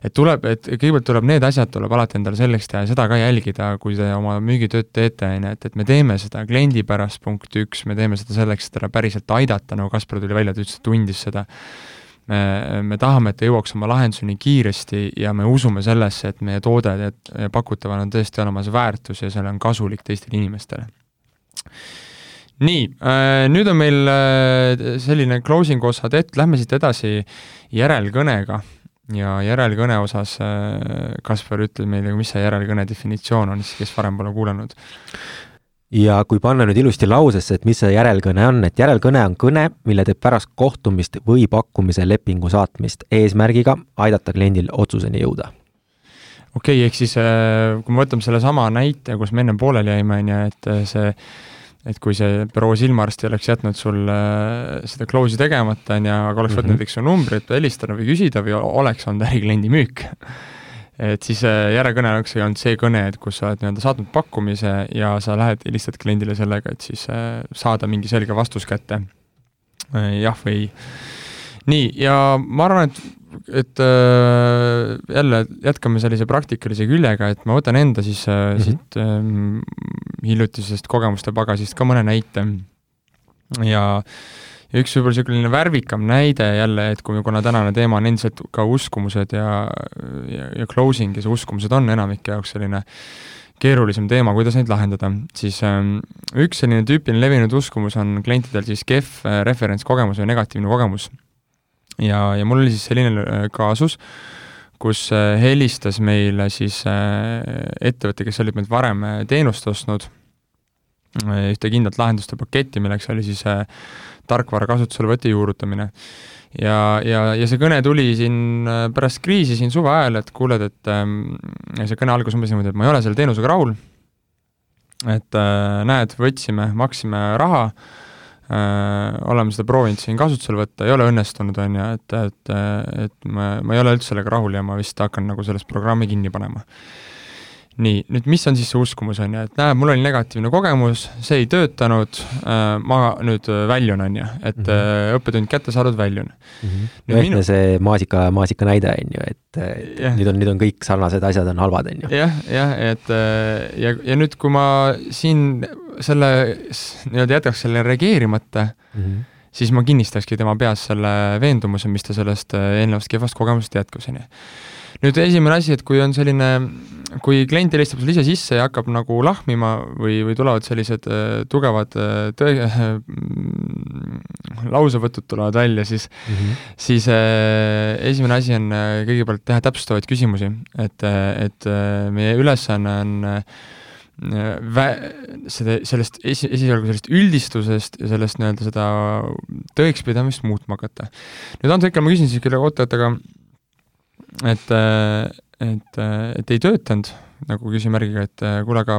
et tuleb, et kõigepealt tuleb need asjad, tuleb alati endale selgeks teha ja seda ka jälgida, kui te oma müügitööd teete, on ju, et, et me teeme seda kliendi pärast, punkt üks, me teeme seda selleks, et teda päriselt aidata, nagu Kaspar tuli välja, ta ütles, et tundis seda, me, me tahame, et ta jõuaks oma lahenduseni kiiresti ja me usume sellesse, et meie toode ja pakutaval on tõesti olemas väärtus ja seal on kasulik teistele inimestele. nii, äh, nüüd on meil äh, selline closing osa tehtud, lähme siit edasi järelkõnega ja järelkõne osas äh, Kaspar, ütle meile, mis see järelkõne definitsioon on, siis kes varem pole kuulanud? ja kui panna nüüd ilusti lausesse, et mis see järelkõne on, et järelkõne on kõne, mille teeb pärast kohtumist või pakkumise lepingu saatmist eesmärgiga aidata kliendil otsuseni jõuda. okei okay,, ehk siis äh, kui me võtame sellesama näite, kus me ennem pooleli jäime, on ju, et äh, see et kui see büroo silmaarsti oleks jätnud sul seda close'i tegemata, on ju, aga oleks võtnud mm -hmm. näiteks su numbrit või helistada või küsida või oleks olnud ärikliendi müük, et siis äh, järelkõne oleks olnud see kõne, et kus sa oled nii-öelda saatnud pakkumise ja sa lähed, helistad kliendile sellega, et siis äh, saada mingi selge vastus kätte, äh, jah või ei. nii, ja ma arvan, et et äh, jälle jätkame sellise praktikalise küljega, et ma võtan enda siis äh, mm -hmm. siit äh, hiljutisest kogemuste pagasist ka mõne näite. ja, ja üks võib-olla niisugune värvikam näide jälle, et kui, kuna tänane teema on endiselt ka uskumused ja, ja, ja closing ja see uskumused on enamike jaoks selline keerulisem teema, kuidas neid lahendada, siis ähm, üks selline tüüpiline levinud uskumus on klientidel siis kehv äh, referentskogemus või negatiivne kogemus ja, ja mul oli siis selline äh, kaasus, kus äh, helistas meile siis äh, ettevõte, kes olid meilt varem teenust ostnud, ühte kindlat lahenduste paketti, milleks oli siis tarkvara kasutuselevõtu juurutamine. ja, ja, ja see kõne tuli siin pärast kriisi siin suve ajal, et kuuled, et ähm, see kõne algas umbes niimoodi, et ma ei ole selle teenusega rahul, et näed, võtsime, maksime raha oleme seda proovinud siin kasutusele võtta, ei ole õnnestunud, on ju, et, et, et ma, ma ei ole üldse sellega rahul ja ma vist hakkan nagu sellest programmi kinni panema nii, nüüd mis on siis see uskumus, on ju, et näe, mul oli negatiivne kogemus, see ei töötanud äh,, ma nüüd väljun, on ju, et mm -hmm. õppetund kätte saadud, väljun mm. -hmm. ühtne minu... see maasika, maasika näide, on ju, et yeah. nüüd on, nüüd on kõik sarnased asjad on halvad, on ju. jah, jah, et ja, ja nüüd, kui ma siin selle nii-öelda jätaks selle reageerimata mm, -hmm. siis ma kinnistakski tema peas selle veendumuse, mis ta sellest eelnevast kehvast kogemusest jätkus, on ju nüüd esimene asi, et kui on selline, kui klient helistab sulle ise sisse ja hakkab nagu lahmima või, või tulevad sellised äh, tugevad äh, tõe- äh,, lausevõtud tulevad välja, siis mm, -hmm. siis äh, esimene asi on äh, kõigepealt teha täpsustavaid küsimusi, et, äh, et äh, meie ülesanne on äh, vä-, seda, sellest esi, esialgu sellest üldistusest ja sellest nii-öelda seda tõekspidamist muutma hakata. nüüd antud hetkel ma küsin siis küll, oota, et aga et, et, et ei töötanud nagu küsimärgiga, et kuule, aga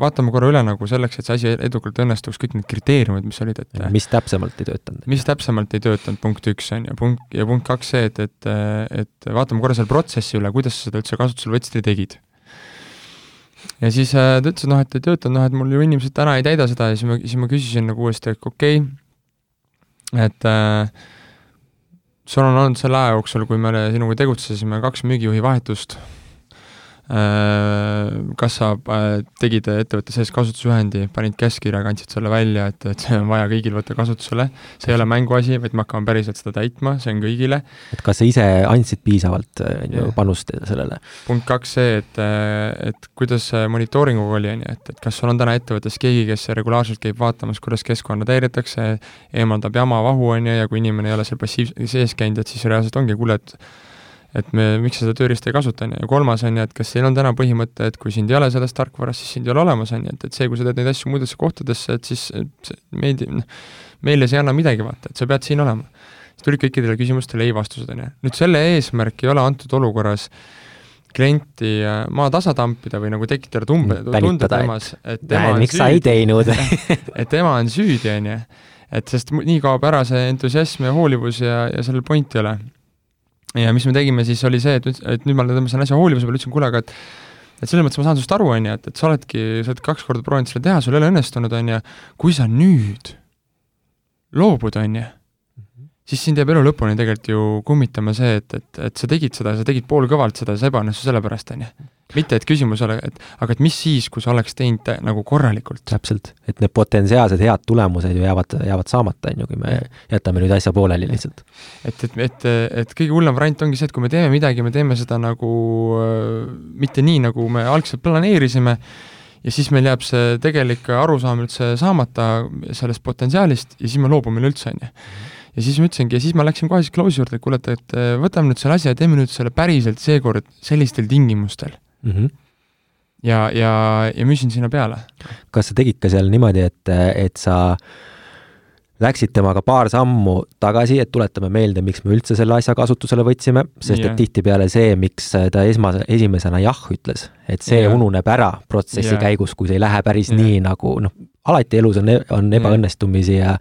vaatame korra üle nagu selleks, et see asi edukalt õnnestuks, kõik need kriteeriumid, mis olid, et mis täpsemalt ei töötanud? mis täpsemalt ei töötanud, punkt üks, on ju, punkt, ja punkt kaks see, et, et, et vaatame korra selle protsessi üle, kuidas sa seda üldse kasutusele võtsid ja tegid. ja siis ta ütles, et noh, et ei töötanud, noh, et mul ju inimesed täna ei täida seda ja siis ma, siis ma küsisin nagu uuesti, et okei okay,, et äh, sul on olnud selle aja jooksul, kui me sinuga tegutsesime, kaks müügijuhi vahetust kas sa äh, tegid ettevõtte sees kasutusjuhendi, panid käskkirjaga, andsid selle välja, et, et see on vaja kõigil võtta kasutusele, see ei ole mänguasi, vaid me hakkame päriselt seda täitma, see on kõigile. et kas sa ise andsid piisavalt ju panust sellele? punkt kaks see, et, et kuidas monitooringuga oli, on ju, et, et kas sul on täna ettevõttes keegi, kes regulaarselt käib vaatamas, kuidas keskkonnad häiritakse, eemaldab jama, vahu, on ju, ja kui inimene ei ole seal passiivselt sees käinud, et siis reaalselt ongi, kuule, et et me, miks sa seda tööriista ei kasuta, on ju, ja kolmas on ju, et kas teil on täna põhimõte, et kui sind ei ole selles tarkvaras, siis sind ei ole olemas, on ju, et, et see, kui sa teed neid asju muudesse kohtadesse, et siis see meeldib, noh, meile see ei anna midagi, vaata, et sa pead siin olema. siis tulid kõikidele küsimustele ei-vastused, on ju. nüüd selle eesmärk ei ole antud olukorras klienti äh, maa tasa tampida või nagu tekitada tumbe, tunde temas, et tema on miks süüdi. ei et tema on süüdi, on ju. et sest nii kaob ära see entusiasm ja hoolivus ja, ja sellel pointi ei ole. Ja mis me tegime siis, oli see, et, et nüüd ma tõmbasin asja hoolivuse peale, ütlesin, kuule, aga et et selles mõttes ma saan sinust aru, on ju, et, et sa oledki, sa oled kaks korda proovinud selle teha, sul ei ole õnnestunud, on ju, kui sa nüüd loobud, on ju, siis sind jääb elu lõpuni tegelikult ju kummitama see, et, et, et sa tegid seda, sa tegid poolkõvalt seda, see ebaõnnestus sellepärast, on ju. mitte, et küsimus ole, et aga et mis siis, kui sa oleks teinud nagu korralikult. täpselt, et need potentsiaalsed head tulemused ju jäävad, jäävad saamata, on ju, kui me jätame nüüd asja pooleli lihtsalt. et, et, et, et kõige hullem variant ongi see, et kui me teeme midagi, me teeme seda nagu äh, mitte nii, nagu me algselt planeerisime, ja siis meil jääb see tegelik arusaam üldse saamata sellest potentsiaalist ja siis me loobume üleüldse, on ju ja siis ma ütlesingi, ja siis ma läksin kohe siis close'i juurde, et kuule, et, et võtame nüüd selle asja ja teeme nüüd selle päriselt seekord sellistel tingimustel mm. -hmm. ja, ja, ja müüsin sinna peale. kas sa tegid ka seal niimoodi, et, et sa läksid temaga paar sammu tagasi, et tuletame meelde, miks me üldse selle asja kasutusele võtsime, sest yeah. et tihtipeale see, miks ta esmase, esimesena jah ütles, et see yeah. ununeb ära protsessi yeah. käigus, kui see ei lähe päris yeah. nii, nagu noh, alati elus on, e-, on ebaõnnestumisi ja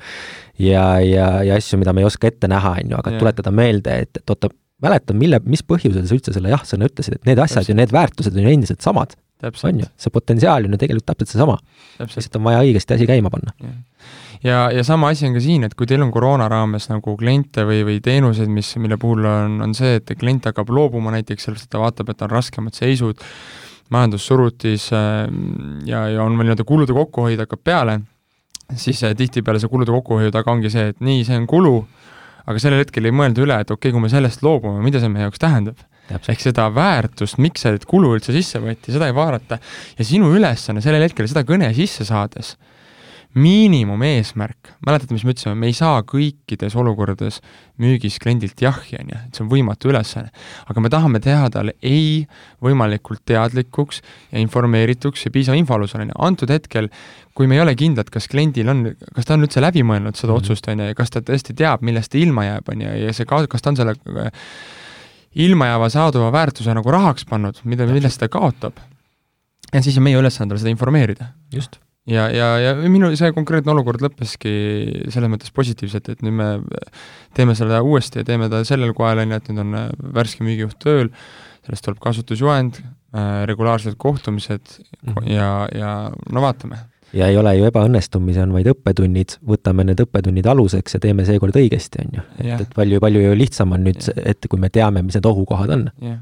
ja, ja, ja asju, mida me ei oska ette näha, on ju, aga yeah. tuletada meelde, et, et oota, mäletan, mille, mis põhjusel sa üldse selle jah-sõna ütlesid, et need asjad Täpselt. ja need väärtused on ju endiselt samad. on ju, see potentsiaal on ju tegelikult täpselt seesama. lihtsalt on vaja õigesti asi käima panna yeah ja, ja sama asi on ka siin, et kui teil on koroona raames nagu kliente või, või teenuseid, mis, mille puhul on, on see, et klient hakkab loobuma näiteks sellest, et ta vaatab, et on raskemad seisud, majandussurutis äh, ja, ja on veel nii-öelda kulude kokkuhoid hakkab peale siis äh, tihtipeale see kulude kokkuhoiu taga ongi see, et nii, see on kulu, aga sellel hetkel ei mõelda üle, et okei okay,, kui me sellest loobume, mida see meie jaoks tähendab. ehk seda väärtust, miks see kulu üldse sisse võeti, seda ei vaadata. ja sinu ülesanne sellel hetkel seda kõne sisse saades miinimumeesmärk, mäletate, mis me ütlesime, me ei saa kõikides olukordades müügis kliendilt jahhi, on ju, et see on võimatu ülesanne. aga me tahame teha talle ei võimalikult teadlikuks ja informeerituks ja piisava info alusel, on ju, antud hetkel kui me ei ole kindlad, kas kliendil on, kas ta on üldse läbi mõelnud seda mm -hmm. otsust, on ju, ja kas ta tõesti teab, millest ta ilma jääb, on ju, ja see ka-, kas ta on selle äh, ilmajääva saaduva väärtuse nagu rahaks pannud, mida, millest ta kaotab, ja siis on meie ülesanne talle seda informeerida. just ja, ja, ja minu see konkreetne olukord lõppeski selles mõttes positiivselt, et nüüd me teeme selle uuesti ja teeme ta sellel koel, on ju, et nüüd on äh, värske müügijuht tööl, sellest tuleb kasutusjuhend, äh, regulaarsed kohtumised mm -hmm. ja, ja no vaatame. ja ei ole ju ebaõnnestumisi, on vaid õppetunnid, võtame need õppetunnid aluseks ja teeme seekord õigesti, on ju. et, et palju, palju ju lihtsam on nüüd, et kui me teame, mis need ohukohad on. jah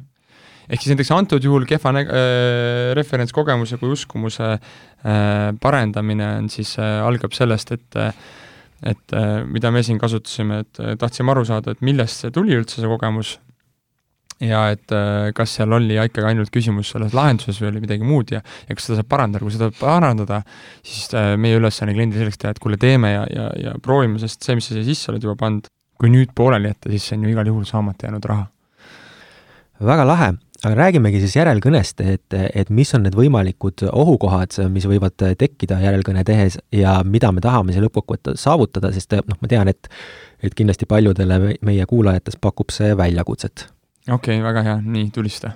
ehk siis näiteks antud juhul kehva äh, referentskogemuse kui uskumuse äh, parendamine on siis äh,, algab sellest, et äh, et äh, mida me siin kasutasime, et äh, tahtsime aru saada, et millest see tuli üldse, see kogemus, ja et äh, kas seal oli ikkagi ainult küsimus selles lahenduses või oli midagi muud ja, ja kas seda saab parandada, kui seda parandada, siis äh, meie ülesanne kliendi selleks teha, et kuule, teeme ja, ja, ja proovime, sest see, mis sa siia sisse oled juba pannud, kui nüüd pooleli jätta, siis see on ju igal juhul saamata jäänud raha. väga lahe, aga räägimegi siis järelkõnest, et, et mis on need võimalikud ohukohad, mis võivad tekkida järelkõne tehes ja mida me tahame siin lõppkokkuvõttes saavutada, sest noh, ma tean, et et kindlasti paljudele meie kuulajatest pakub see väljakutset. okei okay,, väga hea, nii, tulista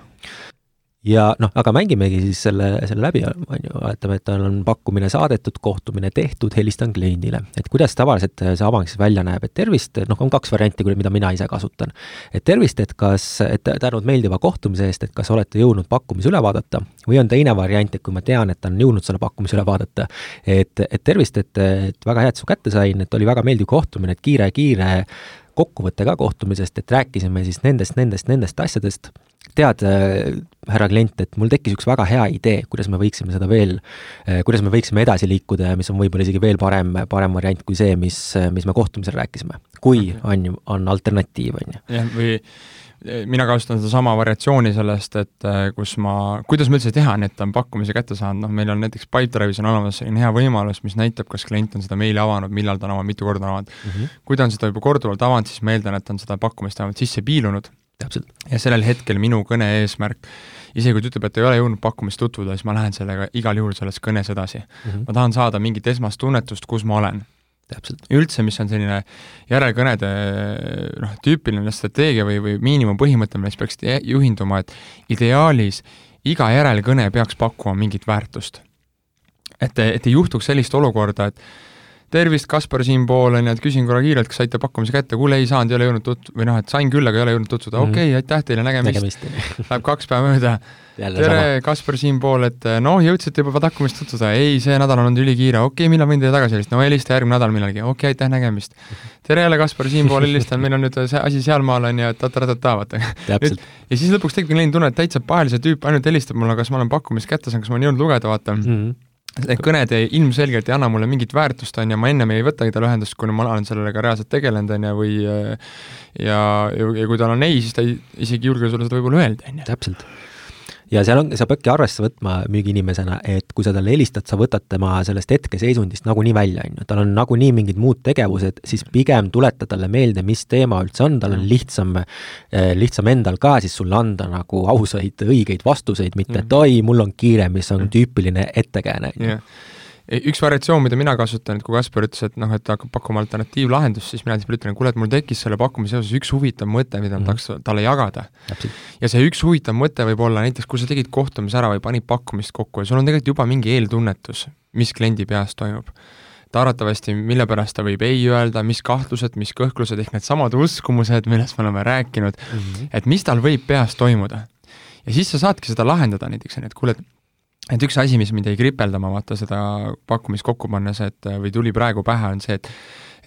ja noh, aga mängimegi siis selle, selle läbi, on ju, vaatame, et tal on pakkumine saadetud, kohtumine tehtud, helistan kliendile. et kuidas tavaliselt see avang siis välja näeb, et tervist, noh, on kaks varianti, mida mina ise kasutan. et tervist, et kas, et tänud meeldiva kohtumise eest, et kas olete jõudnud pakkumise üle vaadata, või on teine variant, et kui ma tean, et ta on jõudnud selle pakkumise üle vaadata, et, et tervist, et, et väga hea, et su kätte sain, et oli väga meeldiv kohtumine, et kiire-kiire kokkuvõte ka kohtumisest, et rääkisime siis nendest, nendest, nendest asjadest tead, äh, härra klient, et mul tekkis üks väga hea idee, kuidas me võiksime seda veel, äh, kuidas me võiksime edasi liikuda ja mis on võib-olla isegi veel parem, parem variant kui see, mis, mis me kohtumisel rääkisime. kui on ju, on alternatiiv, on ju. jah, või mina kasutan sedasama variatsiooni sellest, et kus ma, kuidas ma üldse teha, nii et ta on pakkumise kätte saanud, noh, meil on näiteks Pipedrive'is on olemas selline hea võimalus, mis näitab, kas klient on seda meili avanud, millal ta on avanud, mitu korda on avanud mm. -hmm. kui ta on seda juba korduvalt avanud, siis ma eeldan, et ta on seda pakkumist vähemalt sisse piilunud täpselt. ja sellel hetkel minu kõne eesmärk, isegi kui ta ütleb, et ei ole jõudnud pakkumist tutvuda, siis ma lähen sellega igal juhul selles kõnes edasi mm. -hmm. ma tahan saada mingit esmast tunnetust, kus ma olen. täpselt. üldse, mis on selline järelkõnede noh, tüüpiline strateegia või, või miinimumpõhimõte, millest peaks juhinduma, et ideaalis iga järelkõne peaks pakkuma mingit väärtust. et, et ei juhtuks sellist olukorda, et tervist, Kaspar siinpool, on ju, et küsin korra kiirelt, kas saite pakkumise kätte, kuule, ei saanud, ei ole jõudnud tut-, või noh, et sain küll, aga ei ole jõudnud tutvuda mm, -hmm. okei okay,, aitäh teile, nägemist, nägemist. Läheb kaks päeva mööda. tere, Kaspar siinpool, et noh, jõudsite juba pakkumist tutvuda, ei, see nädal on olnud ülikiire, okei okay,, millal võin teile tagasi helistada, no helista järgmine nädal millalgi, okei okay,, aitäh, nägemist. tere jälle, Kaspar siinpool, helistan, meil on nüüd see asi sealmaal, on ju, et ta-ta-ta-ta, vaata. ja siis lõpuks tekibki selline tunne, et täitsa pahelise tüüp ainult helistab mulle, kas ma olen pakkumist kätte saanud, kas ma olen jõudnud lugeda, vaata mm. -hmm need kõned ei, ilmselgelt ei anna mulle mingit väärtust, on ju, ma ennem ei võtagi talle ühendust, kuni ma olen sellele ka reaalselt tegelenud, on ju, või ja, ja, ja kui tal on ei, siis ta ei, isegi ei julge sulle seda võib-olla öelda, on ju. täpselt ja seal on, sa peadki arvesse võtma müügiinimesena, et kui sa talle helistad, sa võtad tema sellest hetkeseisundist nagunii välja, on ju, tal on nagunii mingid muud tegevused, siis pigem tuleta talle meelde, mis teema üldse on, tal on lihtsam, eh, lihtsam endal ka siis sulle anda nagu ausaid, õigeid vastuseid, mitte et oi, mul on kiire, mis on mm. tüüpiline ettekääne, on ju üks variatsioon, mida mina kasutan, et kui Kaspar ütles, et noh, et ta hakkab pakkuma alternatiivlahendust, siis mina tihtipeale ütlen, kuule, et mul tekkis selle pakkumise seoses üks huvitav mõte, mida ma mm -hmm. tahaks talle jagada. ja see üks huvitav mõte võib olla näiteks, kui sa tegid kohtumise ära või panid pakkumist kokku ja sul on tegelikult juba mingi eeltunnetus, mis kliendi peas toimub ta arvatavasti, mille pärast ta võib ei öelda, mis kahtlused, mis kõhklused, ehk needsamad uskumused, millest me oleme rääkinud mm, -hmm. et mis tal võib peas toimuda. ja siis sa saadki seda lahendada näiteks, on ju, et kuule, et et üks asi, mis mind jäi kripeldama, vaata seda pakkumist kokku pannes, et või tuli praegu pähe, on see, et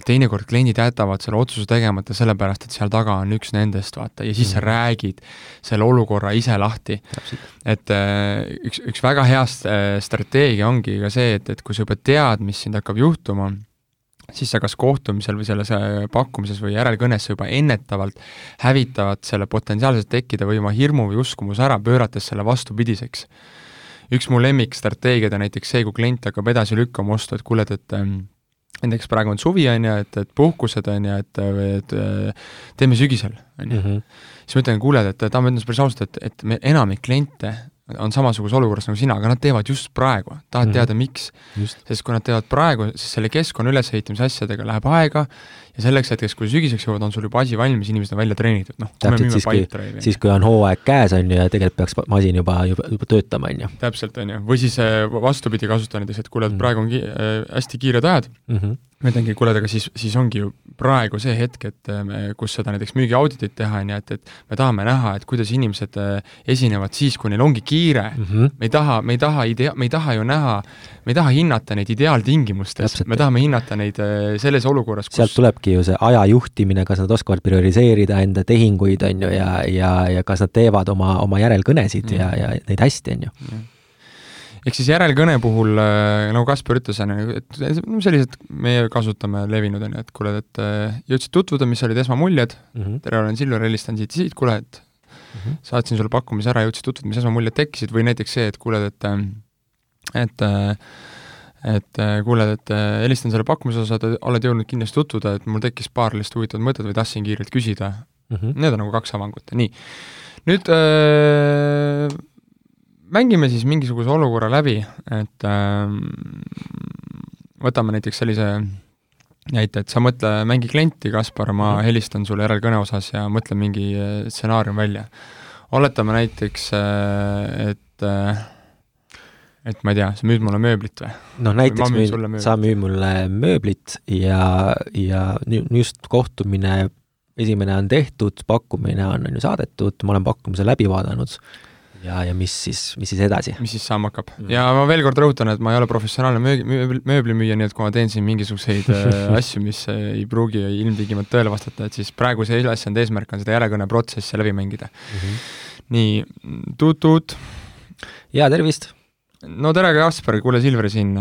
teinekord kliendid jätavad selle otsuse tegemata sellepärast, et seal taga on üks nendest, vaata, ja siis mm. sa räägid selle olukorra ise lahti. et äh, üks, üks väga hea strateegia ongi ka see, et, et kui sa juba tead, mis sind hakkab juhtuma, siis sa kas kohtumisel või selles äh, pakkumises või järelkõnes juba ennetavalt hävitavad selle potentsiaalselt tekkida võiva hirmu või uskumuse ära, pöörates selle vastupidiseks üks mu lemmikstrateegiaid on näiteks see, kui klient hakkab edasi lükkama ostu, et kuule, et, et ähm, näiteks praegu on suvi, on ju, et, et puhkused, on ju, et, et teeme sügisel, on ju. Mhm. siis ma ütlen, kuule, et Tamm, ütlen päris ausalt, et, et me enamik kliente on samasuguses olukorras nagu sina, aga nad teevad just praegu, tahad mm -hmm. teada, miks. sest kui nad teevad praegu, siis selle keskkonna ülesehitamise asjadega läheb aega ja selleks hetkeks, kui sügiseks jõuavad, on sul juba asi valmis, inimesed on välja treenitud, noh. täpselt, siis kui, siis kui on hooaeg käes, on ju, ja tegelikult peaks masin juba, juba, juba töötama, on ju. täpselt, on ju, või siis äh, vastupidi kasutada näiteks, et kuule, et mhm. praegu on ki äh, hästi kiired ajad mm, -hmm ma ütlengi, kuule, aga siis, siis ongi ju praegu see hetk, et äh, me, kus seda näiteks müügiauditit teha, on ju, et, et me tahame näha, et kuidas inimesed äh, esinevad siis, kui neil ongi kiire mm. -hmm. me ei taha, me ei taha idea-, me ei taha ju näha, me ei taha hinnata neid ideaaltingimustes, me tahame hinnata neid äh, selles olukorras, kus sealt tulebki ju see aja juhtimine, kas nad oskavad prioriseeriseda enda tehinguid, on ju, ja, ja, ja kas nad teevad oma, oma järelkõnesid mm. ja, ja neid hästi, on ju mm ehk siis järelkõne puhul, äh, nagu Kaspar ütles, on ju, et sellised meie kasutame levinud, on ju, et kuule, et äh, jõudsid tutvuda, mis olid esmamuljed mm, -hmm. tere, olen Silver, helistan siit siit, kuule, et mm -hmm. saatsin sulle pakkumise ära, jõudsid tutvuda, mis esmamuljed tekkisid, või näiteks see, et kuule, et äh, et et kuule, et helistan selle pakkumise osas, oled jõudnud kindlasti tutvuda, et mul tekkis paar lihtsalt huvitavat mõtet või tahtsin kiirelt küsida mm. -hmm. Need on nagu kaks avangut, nii. nüüd äh, mängime siis mingisuguse olukorra läbi, et äh, võtame näiteks sellise näite, et sa mõtle, mängi klienti, Kaspar, ma mhm. helistan sulle järelkõne osas ja mõtle mingi äh, stsenaarium välja. oletame näiteks, äh, et äh, et ma ei tea, sa müüd mulle mööblit või? noh, näiteks müün, sa müüd mulle mööblit ja, ja just kohtumine, esimene on tehtud, pakkumine on, on ju saadetud, ma olen pakkumise läbi vaadanud ja, ja mis siis, mis siis edasi? mis siis saama hakkab mm. ja ma veel kord rõhutan, et ma ei ole professionaalne möögi, mööbli, mööblimüüja, nii et kui ma teen siin mingisuguseid äh, asju, mis ei pruugi ilmtingimata tõele vastata, et siis praeguse ülesande eesmärk on seda järelkõneprotsessi läbi mängida mm. -hmm. nii, tuut-tuut. jaa, tervist no tere, Kaspar, kuule, Silver siin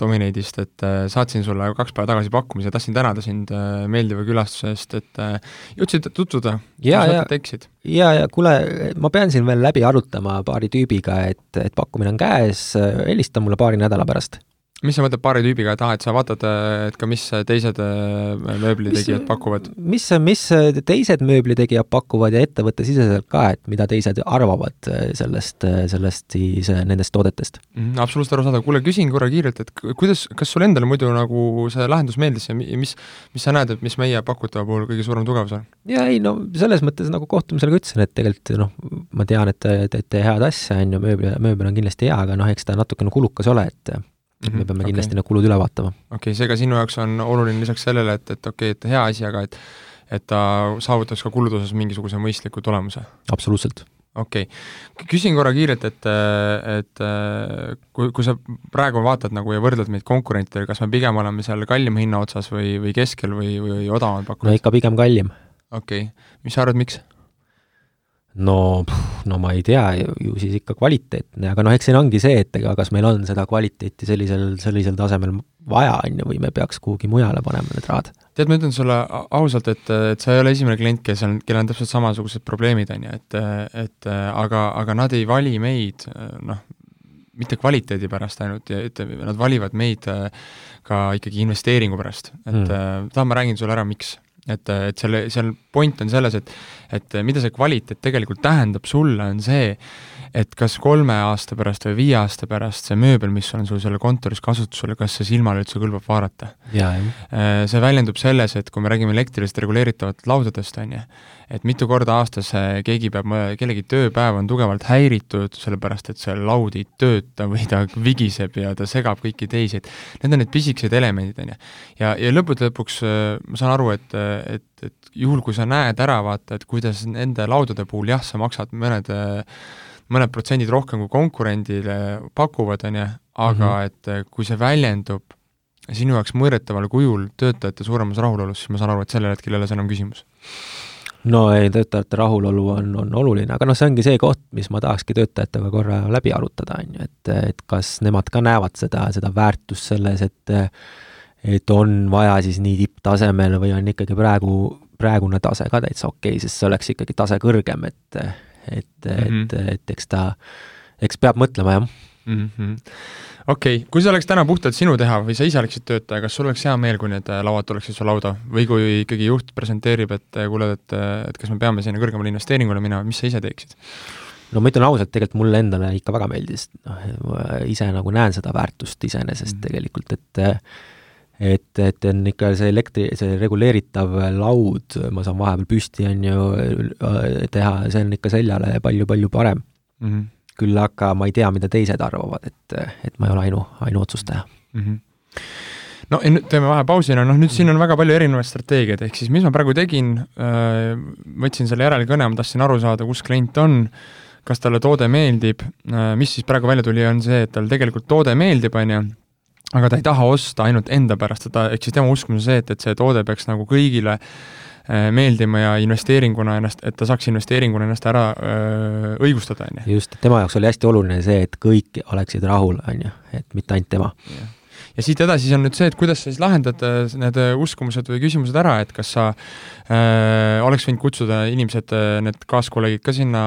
Dominate'ist, et äh, saatsin sulle kaks päeva tagasi pakkumise, tahtsin tänada sind äh, meeldiva külastuse eest, et äh, jõudsid tutvuda, mis mõtted tekkisid? ja, ja kuule, ma pean siin veel läbi arutama paari tüübiga, et, et pakkumine on käes, helista mulle paari nädala pärast. Mis sa mõtled paari tüübiga taha, et sa vaatad, et ka mis teised äh, mööblitegijad pakuvad? mis, mis teised mööblitegijad pakuvad ja ettevõttesiseselt ka, et mida teised arvavad äh, sellest, äh, sellest siis nendest toodetest mm,? absoluutselt arusaadav, kuule küsin korra kiirelt, et kuidas, kas sulle endale muidu nagu see lahendus meeldis ja mis, mis sa näed, et mis meie pakutava puhul kõige suurem tugevus on? jaa, ei no selles mõttes nagu kohtumisel ka ütlesin, et tegelikult noh, ma tean, et te teete head asja, on ju, mööbel, mööbel on kindlasti hea, aga noh, eks ta natukene kulukas ole, et Mm -hmm. me peame kindlasti okay. need kulud üle vaatama. okei okay,, seega sinu jaoks on oluline lisaks sellele, et, et okei okay,, et hea asi, aga et et ta saavutaks ka kulude osas mingisuguse mõistliku tulemuse? absoluutselt. okei okay., küsin korra kiirelt, et, et kui, kui sa praegu vaatad nagu ja võrdled meid konkurentidega, kas me pigem oleme seal kallima hinna otsas või, või keskel või, või odavamad pakkujad? no ikka pigem kallim. okei okay., mis sa arvad, miks? No, no ma ei tea, ju siis ikka kvaliteetne, aga noh, eks siin ongi see, et ega kas meil on seda kvaliteeti sellisel, sellisel tasemel vaja, on ju, või me peaks kuhugi mujale panema need rahad. tead, ma ütlen sulle ausalt, et, et sa ei ole esimene klient, kes on, kellel on täpselt samasugused probleemid, on ju, et, et aga, aga nad ei vali meid noh, mitte kvaliteedi pärast ainult nad valivad meid ka ikkagi investeeringu pärast, et mm. tahan, ma räägin sulle ära, miks et, et selle, seal point on selles, et et mida see kvaliteet tegelikult tähendab sulle, on see, et kas kolme aasta pärast või viie aasta pärast see mööbel, mis on sul seal kontoris kasutusel, kas see silmale üldse kõlbab vaadata. Äh, see väljendub selles, et kui me räägime elektrilist reguleeritavatest laudadest, on ju, et mitu korda aastas keegi peab, kellegi tööpäev on tugevalt häiritud, sellepärast et see laud ei tööta või ta vigiseb ja ta segab kõiki teisi, et need on need pisikesed elemendid, on ju. ja, ja lõppude lõpuks äh, ma saan aru, et, et, et juhul, kui sa näed ära, vaata, et kuidas nende laudade puhul jah, sa maksad mõned mõned protsendid rohkem, kui konkurendile pakuvad, on ju, aga mm -hmm. et kui see väljendub sinu jaoks mõõdetaval kujul töötajate suuremas rahulolus, siis ma saan aru, et sellel hetkel ei ole see enam küsimus no ei, töötajate rahulolu on, on oluline, aga noh, see ongi see koht, mis ma tahakski töötajatega korra läbi arutada, on ju, et, et kas nemad ka näevad seda, seda väärtust selles, et et on vaja siis nii tipptasemel või on ikkagi praegu, praegune tase ka täitsa okei okay,, sest see oleks ikkagi tase kõrgem, et et mm, -hmm. et, mhm. et eks ta, eks peab mõtlema, jah mm -hmm.. okei okay., kui see oleks täna puhtalt sinu teha või sa ise oleksid töötaja, kas sul oleks hea meel, kui need äh, lauad tuleksid su lauda või kui ikkagi juht presenteerib, et äh, kuule, et, äh, et kas me peame sinna kõrgemale investeeringule minema, mis sa ise teeksid? no ma ütlen ausalt, tegelikult mulle endale ikka väga meeldis, noh, ma ise nagu näen seda väärtust iseenesest mm -hmm. tegelikult, et et, et on ikka see elektri, see reguleeritav laud, ma saan vahepeal püsti, on ju, teha, see on ikka seljale palju-palju parem mm. -hmm. küll aga ma ei tea, mida teised arvavad, et, et ma ei ole ainu, ainuotsustaja mm. -hmm no ja nüüd teeme vahepausina, noh nüüd siin on väga palju erinevaid strateegiaid, ehk siis mis ma praegu tegin, võtsin selle järelkõne, ma tahtsin aru saada, kus klient on, kas talle toode meeldib, mis siis praegu välja tuli, on see, et talle tegelikult toode meeldib, on ju, aga ta ei taha osta ainult enda pärast, ta, ehk siis tema uskumus on see, et, et see toode peaks nagu kõigile äh, meeldima ja investeeringuna ennast, et ta saaks investeeringuna ennast ära öö, õigustada, on ju. just, tema jaoks oli hästi oluline see, et kõik oleksid rahul, on ju, et mitte ainult tema yeah ja siit edasi on nüüd see, et kuidas sa siis lahendad äh, need äh, uskumused või küsimused ära, et kas sa äh, oleks võinud kutsuda inimesed, äh, need kaaskolleegid ka sinna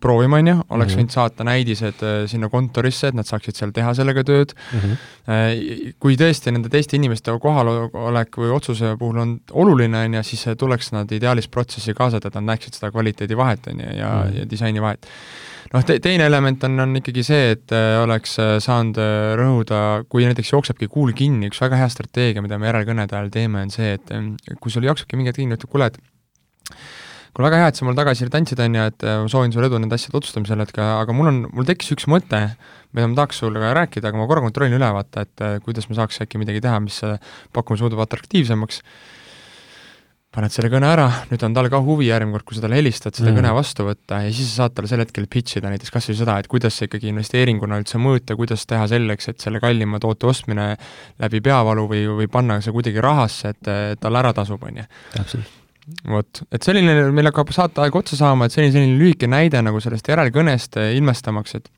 proovima, on ju, oleks mm -hmm. võinud saata näidised sinna kontorisse, et nad saaksid seal teha sellega tööd mm, -hmm. äh, kui tõesti nende teiste inimeste kohalolek või otsuse puhul on oluline, on ju, siis tuleks nad ideaalis protsessi kaasata, et nad näeksid seda kvaliteedi vahet, on ju, ja mm, -hmm. ja disaini vahet noh te,, teine element on, on ikkagi see, et äh, oleks äh, saanud äh, rõhuda, kui näiteks jooksebki kuul kinni, üks väga hea strateegia, mida me järelkõnede ajal teeme, on see, et kui sul jooksebki mingi hetk kinni, ütled kuule, et kuule, väga hea, et sa mulle tagasisidet andsid, on ju, et ma soovin sulle edu nende asjade otsustamisel, et ka, aga mul on, mul tekkis üks mõte, mida ma tahaks sulle ka rääkida, aga ma korra kontrollin üle, vaata, et kuidas me saaks äkki midagi teha, mis pakkumise muutub atraktiivsemaks paned selle kõne ära, nüüd on tal ka huvi järgmine kord, kui sa talle helistad, seda mm. kõne vastu võtta ja siis sa saad talle sel hetkel pitch ida näiteks kas või seda, et kuidas see ikkagi investeeringuna üldse mõõta, kuidas teha selleks, et selle kallima toote ostmine läbi peavalu või, või panna see kuidagi rahasse, et, et tal ära tasub, on ju. täpselt vot, et selline, meil hakkab saateaeg otsa saama, et selline, selline lühike näide nagu sellest järelkõnest ilmestamaks, et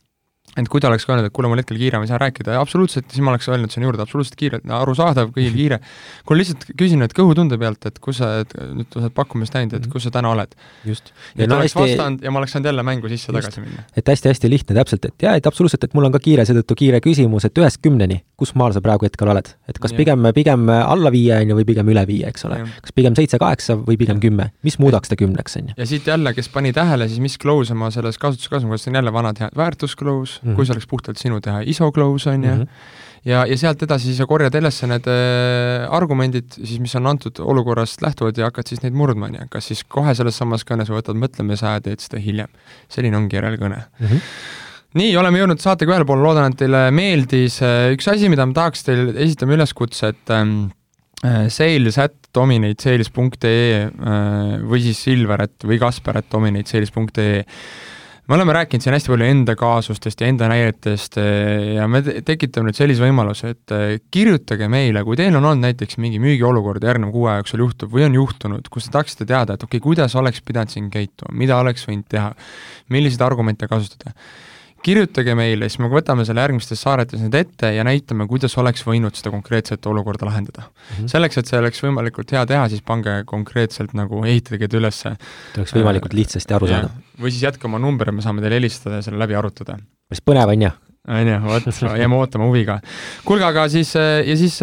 et kui ta oleks ka öelnud, et kuule, mul hetkel kiire, ma ei saa rääkida, absoluutselt, siis ma oleks öelnud sinna juurde, absoluutselt kiire, arusaadav, kõigil kiire. kui lihtsalt küsin, et kõhutunde pealt, et kus sa, nüüd sa oled pakkumist näinud, et kus sa täna oled. just. ja ta no, oleks hästi... vastanud ja ma oleks saanud jälle mängu sisse just. tagasi minna. et hästi-hästi lihtne täpselt, et jaa, et absoluutselt, et mul on ka kiire, seetõttu kiire küsimus, et ühest kümneni, kus maal sa praegu hetkel oled? et kas ja. pigem, pigem alla viie, on ju, või pigem üle viie, eks ole. kas pigem seitse-kaheksa või pigem ja. kümme, mis muudaks ta kümneks, on ju? ja siit jälle, kes pani tähele, siis mis close ma selles kasutuses kasutan, kas see on jälle vanad head väärtusclose mm, -hmm. kui see oleks puhtalt sinu teha, ISO close on ju mm, -hmm ja, ja sealt edasi siis sa korjad ülesse need äh, argumendid siis, mis on antud olukorrast lähtuvalt ja hakkad siis neid murdma, on ju, kas siis kohe selles samas kõnes või võtad mõtlemise aja, teed seda hiljem. selline ongi järelkõne mm. -hmm nii, oleme jõudnud saatega ühele poole, loodan, et teile meeldis, üks asi, mida ma tahaks teile, esitame üleskutse, et ähm, äh, sales at dominatesales.ee äh, või siis silver at või kasper at dominatesales.ee me oleme rääkinud siin hästi palju enda kaasustest ja enda näidetest eh, ja me tekitame nüüd sellise võimaluse, et eh, kirjutage meile, kui teil on olnud näiteks mingi müügiolukord järgneva kuu aja jooksul juhtub või on juhtunud, kus te tahaksite teada, et okei okay,, kuidas oleks pidanud siin käituma, mida oleks võinud teha, milliseid argumente kasutada kirjutage meile, siis me võtame selle järgmistes saadetes need ette ja näitame, kuidas oleks võinud seda konkreetset olukorda lahendada mm. -hmm. selleks, et see oleks võimalikult hea teha, siis pange konkreetselt nagu, ehitage ta ülesse. et oleks võimalikult lihtsasti aru saada. või siis jätke oma number, me saame teile helistada ja selle läbi arutada. päris põnev on ju? on ju, vot, jääme ootama huviga. kuulge, aga siis, ja siis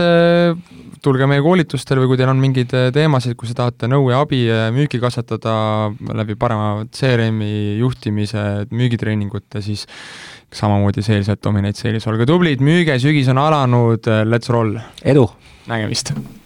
tulge meie koolitustele või kui teil on mingeid äh, teemasid, kus te tahate nõu ja abi äh, müüki kasvatada läbi parema CRM-i juhtimise, müügitreeningute, siis samamoodi Sales at Dominate Sales, olge tublid, müüge, sügis on alanud, äh, let's roll! edu! nägemist!